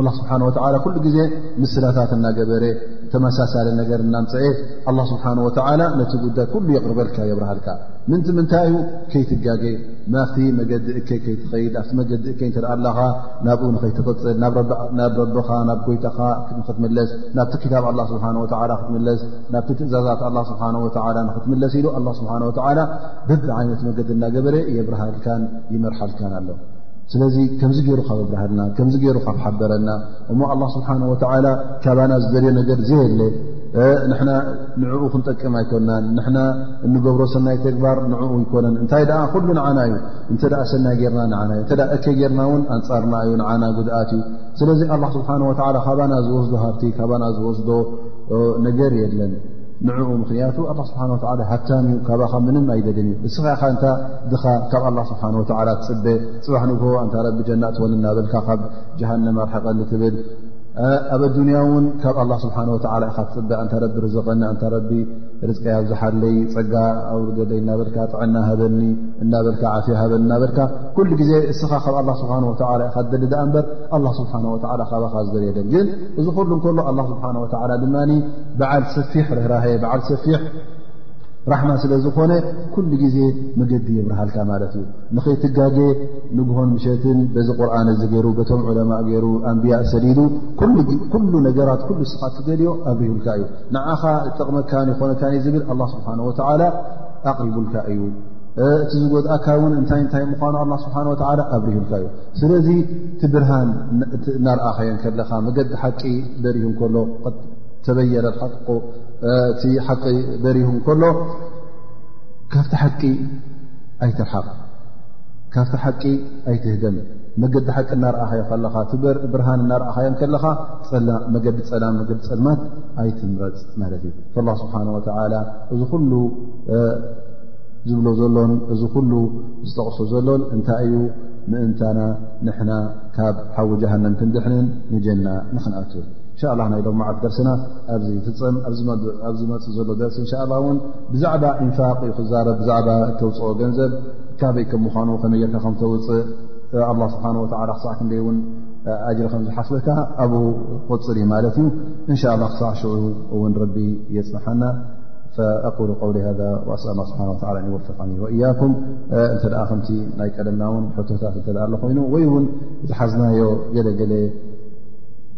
ኣላ ስብሓን ወተዓላ ኩሉ ግዜ ምስላታት እናገበረ ተመሳሳሊ ነገር እናምፀኤ ኣላ ስብሓን ወተዓላ ነቲ ጉዳይ ኩሉ የቕርበልካ የብርሃልካ ምንቲ ምንታይ እዩ ከይትጋገ ናብቲ መገዲ እከ ከይትኸይድ ኣብቲ መገዲ እከ እንተ ኣላኻ ናብኡ ንኸይትቕፅል ናብ ረብኻ ናብ ጎይታኻ ንኽትምለስ ናብቲ ክታብ ኣላ ስብሓን ወተዓላ ክትምለስ ናብቲ ትእዛዛት ኣላ ስብሓን ወተዓላ ንኽትምለስ ኢሉ ኣላ ስብሓን ወተዓላ ብብ ዓይነት መገዲ እናገበረ የብርሃልካን ይመርሓልካን ኣሎ ስለዚ ከምዚ ገይሩ ካብ ኣብርሃልና ከምዚ ገይሩ ካብ ሓበረና እሞ ኣላ ስብሓን ወተዓላ ካባና ዝደልዮ ነገር ዘየለ ንሕና ንዕኡ ክንጠቅም ኣይኮናን ንሕና እንገብሮ ሰናይ ተግባር ንዕኡ ይኮነን እንታይ ደኣ ኩሉ ንዓና እዩ እንተ ሰናይ ጌርና ንና እዩ እተ እከ ጌርና እውን ኣንፃርና እዩ ንዓና ጉድኣት እዩ ስለዚ ኣላ ስብሓን ወተላ ካባና ዝወስዶ ሃብቲ ካባና ዝወስዶ ነገር የለን ንዕኡ ምክንያቱ ኣላ ስብሓን ወላ ሃብታም እዩ ካባኻ ምንም ኣይደልን እዩ እስኻ ኢኻ እንታ ድኻ ካብ ኣላ ስብሓን ወላ ትፅበ ፅባሕ ንግሆ እንታ ረቢ ጀና ትወል እናበልካ ካብ ጀሃንም ኣርሕቐኒ ትብል ኣብ ኣዱንያ እውን ካብ ኣላ ስብሓን ወላ ኢኻ ትፅበ እንታ ረቢ ርዘቐኒ እንታ ረቢ ርዝቀ ኣብዝሓለይ ፀጋ ኣውርደለይ እናበልካ ጥዕና ሃበኒ እናበልካ ዓፍያ ሃበኒ እናበልካ ኩሉ ግዜ እስኻ ካብ ኣላ ስብሓን ወላ ኢኻ ትደሊ ድኣ እምበር ኣላ ስብሓን ወላ ካባኻ ዝደልየለን ግን እዚ ኩሉ እንከሎ ኣላ ስብሓን ወላ ድማ በዓል ሰፊሕ ርህራሀ በዓል ሰፊሕ ራሕማ ስለ ዝኾነ ኩሉ ግዜ መገዲ የብርሃልካ ማለት እዩ ንኸይትጋገ ንግሆን ምሸትን በዚ ቁርን እዚ ገይሩ በቶም ዑለማ ገይሩ ኣንብያ ሰዲዱ ኩሉ ነገራት ኩሉ ስኻ ትደልዮ ኣብርህልካ እዩ ንዓኻ ጠቕመካ ይኾነካ ዝብል ኣላ ስብሓን ወተዓላ ኣቕሪቡልካ እዩ እቲ ዝጎድእካ እውን እንታይ እንታይ ምኳኑ ኣላ ስብሓን ወተዓላ ኣብርህልካ እዩ ስለዚ ትብርሃን እናርኣኸዮ ከለኻ መገዲ ሓቂ በሪሁ ከሎ ተበየረ እቲ ሓቂ በሪሁ ከሎ ካብቲ ሓቂ ኣይትርሓቕ ካብቲ ሓቂ ኣይትህደም መገዲ ሓቂ እናርኣኻዮ ከለኻ ብርሃን እናርኣኻዮ ከለኻ መገዲ ፀላም መገዲ ፀልማት ኣይትምረፅ ማለት እዩ ላ ስብሓን ወተላ እዚ ኩሉ ዝብሎ ዘሎን እዚ ኩሉ ዝጠቕሶ ዘሎን እንታይ እዩ ምእንታና ንሕና ካብ ሓዊ ጀሃንም ክንድሕንን ንጀና ንክንኣትው እንሻ ላ ናይ ሎማዓት ደርስና ኣብዚ ይፍፀም ኣብ ዝመፅ ዘሎ ደርሲ እንሻ ላ እውን ብዛዕባ ኢንፋቅ ዩ ክዛረብ ብዛዕባ እተውፅኦ ገንዘብ ካበይ ከም ምኳኑ ከመይ ጌርካ ከም ተውፅእ ኣላ ስብሓን ወላ ክሳዕ ክንደይ እውን ኣጅሪ ከም ዝሓስበካ ኣብ ቆፅር ዩ ማለት እዩ እንሻ ላ ክሳዕ ሽዑ እውን ረቢ የፅንሓና ኣቁሉ ቀውሊ ሃ ኣስኣላ ስብሓን ወላ ይወፍቀኒ ወእያኩም እንተ ከምቲ ናይ ቀደምና እውን ሕቶታት እተ ኣሎ ኮይኑ ወይ እውን ዝሓዝናዮ ገለገለ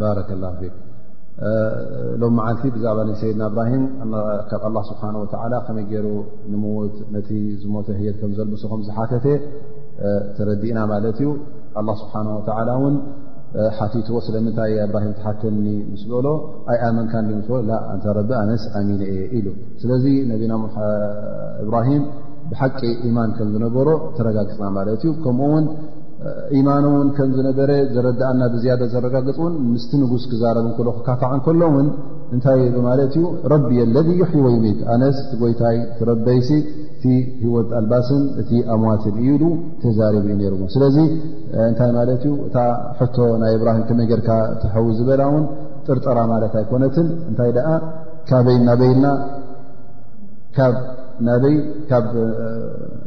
ባረከ ላ ፊክ ሎም መዓልቲ ብዛዕባ ን ሰይድና እብራሂም ካብ ኣላ ስብሓን ወተዓላ ከመይ ገይሩ ንምዉት ነቲ ዝሞተ ህየት ከም ዘልብሱ ከም ዝሓተተ ተረዲእና ማለት እዩ ኣላ ስብሓን ወተዓላ እውን ሓቲትዎ ስለምንታይ እብራሂም ትሓተኒ ምስ በሎ ኣይኣመንካ ምስ በሎ እንተ ረቢ ኣነስ ኣሚነ እየ ኢሉ ስለዚ ነቢና እብራሂም ብሓቂ ኢማን ከም ዝነበሮ ተረጋግፅና ማለት እዩ ከምኡ ውን ኢማኑ እውን ከም ዝነበረ ዘረዳእና ብዝያደ ዘረጋግፅ እውን ምስቲ ንጉስ ክዛረብ እከሎ ክካፋዕ እንከሎ እውን እንታይ ብማለት እዩ ረቢ ለذ ይሕይ ወይሚት ኣነስ እቲ ጎይታይ ትረበይሲ እቲ ህወት ኣልባስን እቲ ኣምዋትን እዩ ኢሉ ተዛሪቡ እዩ ነይርዎ ስለዚ እንታይ ማለት እዩ እታ ሕቶ ናይ እብራሂም ከመይ ገርካ ትሐዊ ዝበላ እውን ጥርጠራ ማለት ኣይኮነትን እንታይ ደኣ ካበይ ናበይና ናበይ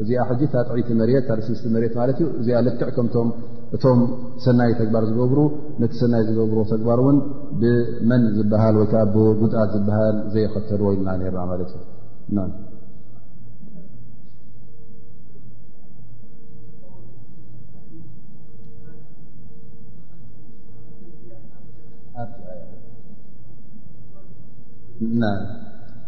እዚኣ ሕጂ ታ ጥዕይቲ መሬት ታርስስቲ መሬት ማለት እዩ እዚኣ ልክዕ ከምቶም እቶም ሰናይ ተግባር ዝገብሩ ነቲ ሰናይ ዝገብሩ ተግባር እውን ብመን ዝበሃል ወይከዓ ብጉድኣት ዝበሃል ዘየኸተልዎ ኢልና ነርና ማለት እዩ ና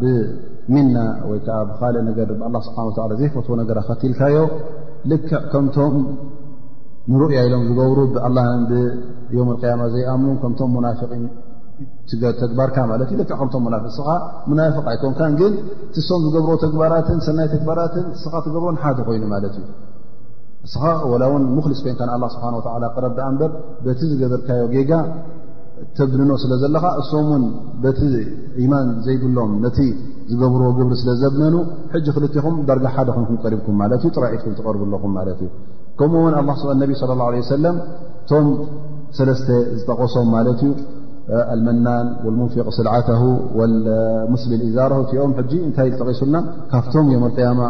ብሚና ወይ ከዓ ብካልእ ነገር ብኣላ ስብሓ ወላ ዘይፈትዎ ነገር ኣኸትልካዮ ልክዕ ከምቶም ንርእያ ኢሎም ዝገብሩ ብኣላን ብዮም ቅያማ ዘይኣምኑ ከምቶም ሙናፍቒን ተግባርካ ማለት እዩ ልክዕ ከምቶም ሙናፍቅ ስኻ ሙናፍቕ ኣይኮንካን ግን ትሶም ዝገብሮ ተግባራትን ሰናይ ተግባራትን ስኻ ትገብሮን ሓደ ኮይኑ ማለት እዩ ንስኻ ወላ እውን ሙክሊስ ኮይንካ ንኣላ ስብሓ ወላ ቅረብ ዳኣ እምበር በቲ ዝገበርካዮ ጌጋ ተግንኖ ስለ ዘለኻ እሶም ውን በቲ ኢማን ዘይብሎም ነቲ ዝገብርዎ ግብሪ ስለ ዘብነኑ ሕጂ ክልትኹም ዳርጋ ሓደ ኹንኩም ቀሪብኩም ማለት እዩ ጥራዒትኩም ትቐርቡ ኣለኹም ማለት እዩ ከምኡ ውን ኣላ ስብ ነቢ ስለ ላ ለ ሰለም እቶም ሰለስተ ዝጠቐሶም ማለት እዩ ኣልመናን ወልሙንፊቅ ስልዓተ ወልሙስሊል ኢዛር እቲኦም ሕጂ እንታይ ዝጠቂሱልና ካብቶም እዮም ኣልቅያማ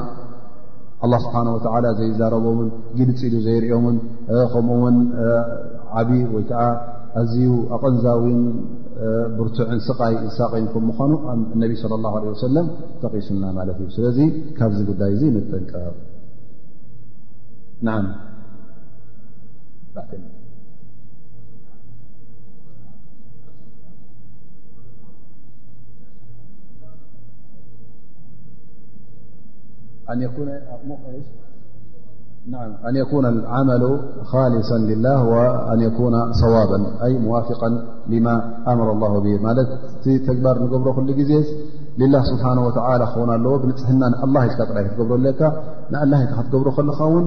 ኣላ ስብሓን ወተላ ዘይዛረቦምን ግልፂ ኢሉ ዘይርእዮምን ከምኡ ውን ዓብዪ ወይከዓ ኣዝዩ ኣቐንዛዊን ብርቱዕን ስቓይ ዝሳቐይን ከም ምዃኑ እነቢ ስለ ላ ለ ወሰለም ጠቒሱና ማለት እዩ ስለዚ ካብዚ ጉዳይ እዙ ንጠንቀቕ ንዓም ኣን የኩነ ኣንኩነ ዓመሉ ኻሊሰ ላ ኣን ኩነ ሰዋበ ኣይ ሙዋፍቀ ሊማ ኣምረ ላ ብ ማለት እቲ ተግባር ንገብሮ ኩሉ ግዜ ላ ስብሓ ወ ክኾን ኣለዎ ብንፅሕና ንኣላ ኢልካ ጥራይ ክትገብሮ ኣለካ ንኣላ ኢልካ ክትገብሮ ከለካ ውን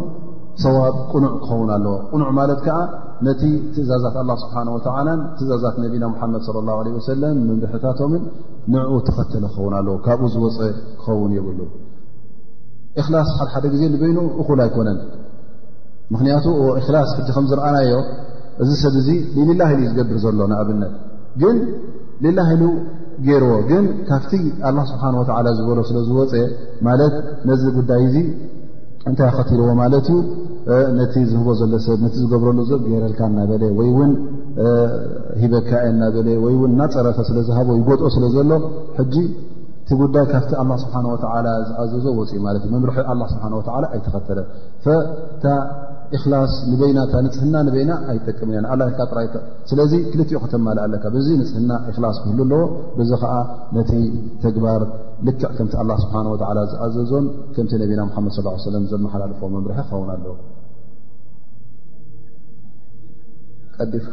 ሰዋብ ቅኑዕ ክኸውን ኣለዎ ቅኑዕ ማለት ከዓ ነቲ ትእዛዛት ኣላ ስብሓን ወተዓላን ትእዛዛት ነቢና ሙሓመድ ለ ላ ለ ወሰለም ምምርሕታቶምን ንዕኡ ተኸተለ ክኸውን ኣለዎ ካብኡ ዝወፀ ክኸውን የብሉ እክላስ ሓደሓደ ግዜ ንበይኑ እኹል ኣይኮነን ምክንያቱ እክላስ ሕጂ ከም ዝረኣናዮ እዚ ሰብ እዚ ሊላ ኢሉ ዩ ዝገብር ዘሎ ንኣብነት ግን ሌላ ኢሉ ገይርዎ ግን ካብቲ ኣላ ስብሓን ወተዓላ ዝበሎ ስለ ዝወፀ ማለት ነዚ ጉዳይ እዚ እንታይ ከትልዎ ማለት እዩ ነቲ ዝህቦ ዘሎ ሰብ ነቲ ዝገብረሉ ዘብ ገይረልካ እናበለ ወይ እውን ሂበካኤ እናበለ ወይ እውን እናፀረፈ ስለ ዝሃቦ ይጎጥኦ ስለ ዘሎ ሕጂ እቲ ጉዳይ ካብቲ ኣላ ስብሓን ወተላ ዝኣዘዞ ወፅኢ ማለት እዩ መምርሒ ኣላ ስብሓን ወተላ ኣይተኸተለን ፈታ እክላስ ንበይና እታ ንፅህና ንበይና ኣይጠቅም እያ ንኣላ ኢልካ ጥራይ ስለዚ ክልትኦ ከተማልእ ኣለካ በዚ ንፅህና እክላስ ክህሉ ኣለዎ በዚ ከዓ ነቲ ተግባር ልክዕ ከምቲ ኣላ ስብሓን ወላ ዝኣዘዞን ከምቲ ነቢና ሓመድ ስ ሰለም ዘመሓላልፎ መምርሒ ክኸውን ኣለዎ ቀዲፍ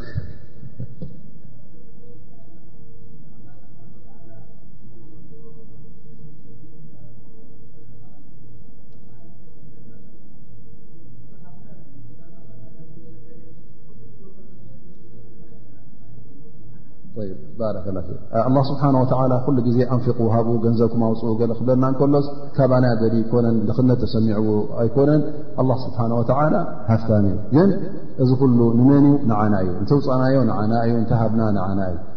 ኣላ ስብሓን ወተላ ኩሉ ግዜ ኣንፊቁ ሃቡ ገንዘብኩም ኣውፅኡ ገለ ክብለና ከሎስ ካባናያ ገዲ ይኮነን ድኽነት ተሰሚዕዎ ኣይኮነን ኣላ ስብሓን ወተላ ሃፍታን እዩ ግን እዚ ኩሉ ንመን እዩ ንዓና እዩ እንተውፃእናዮ ንዓና እዩ እንተሃብና ንዓና እዩ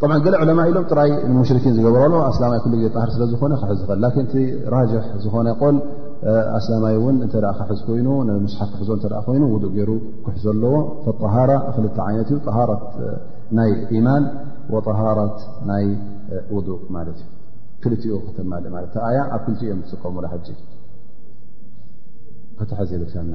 ብ ገለ ዕለማ ኢሎም ጥራይ ንሙሽርኪን ዝገበረሉ ኣስላማይ ኩሉ ግዜ ጣህር ስለ ዝኾነ ክሕዝ ኸል ላኪን እቲ ራጅሕ ዝኾነ ቆል ኣስላማይ እውን እተ ክሕዝ ኮይኑ ንሙስሓፍ ክሕዞ እተ ኮይኑ ውዱእ ገይሩ ክሕዞ ኣለዎ ሃራ ክልተ ዓይነት እዩ ሃራት ናይ ኢማን ወጠሃራት ናይ ውዱእ ማለት እዩ ክልትኡ ከተማልእ ማለት እቲ ኣያ ኣብ ክልትኡ እዮም ዝጥቀሙላ ሕጂ ከተሐዝ የብልካና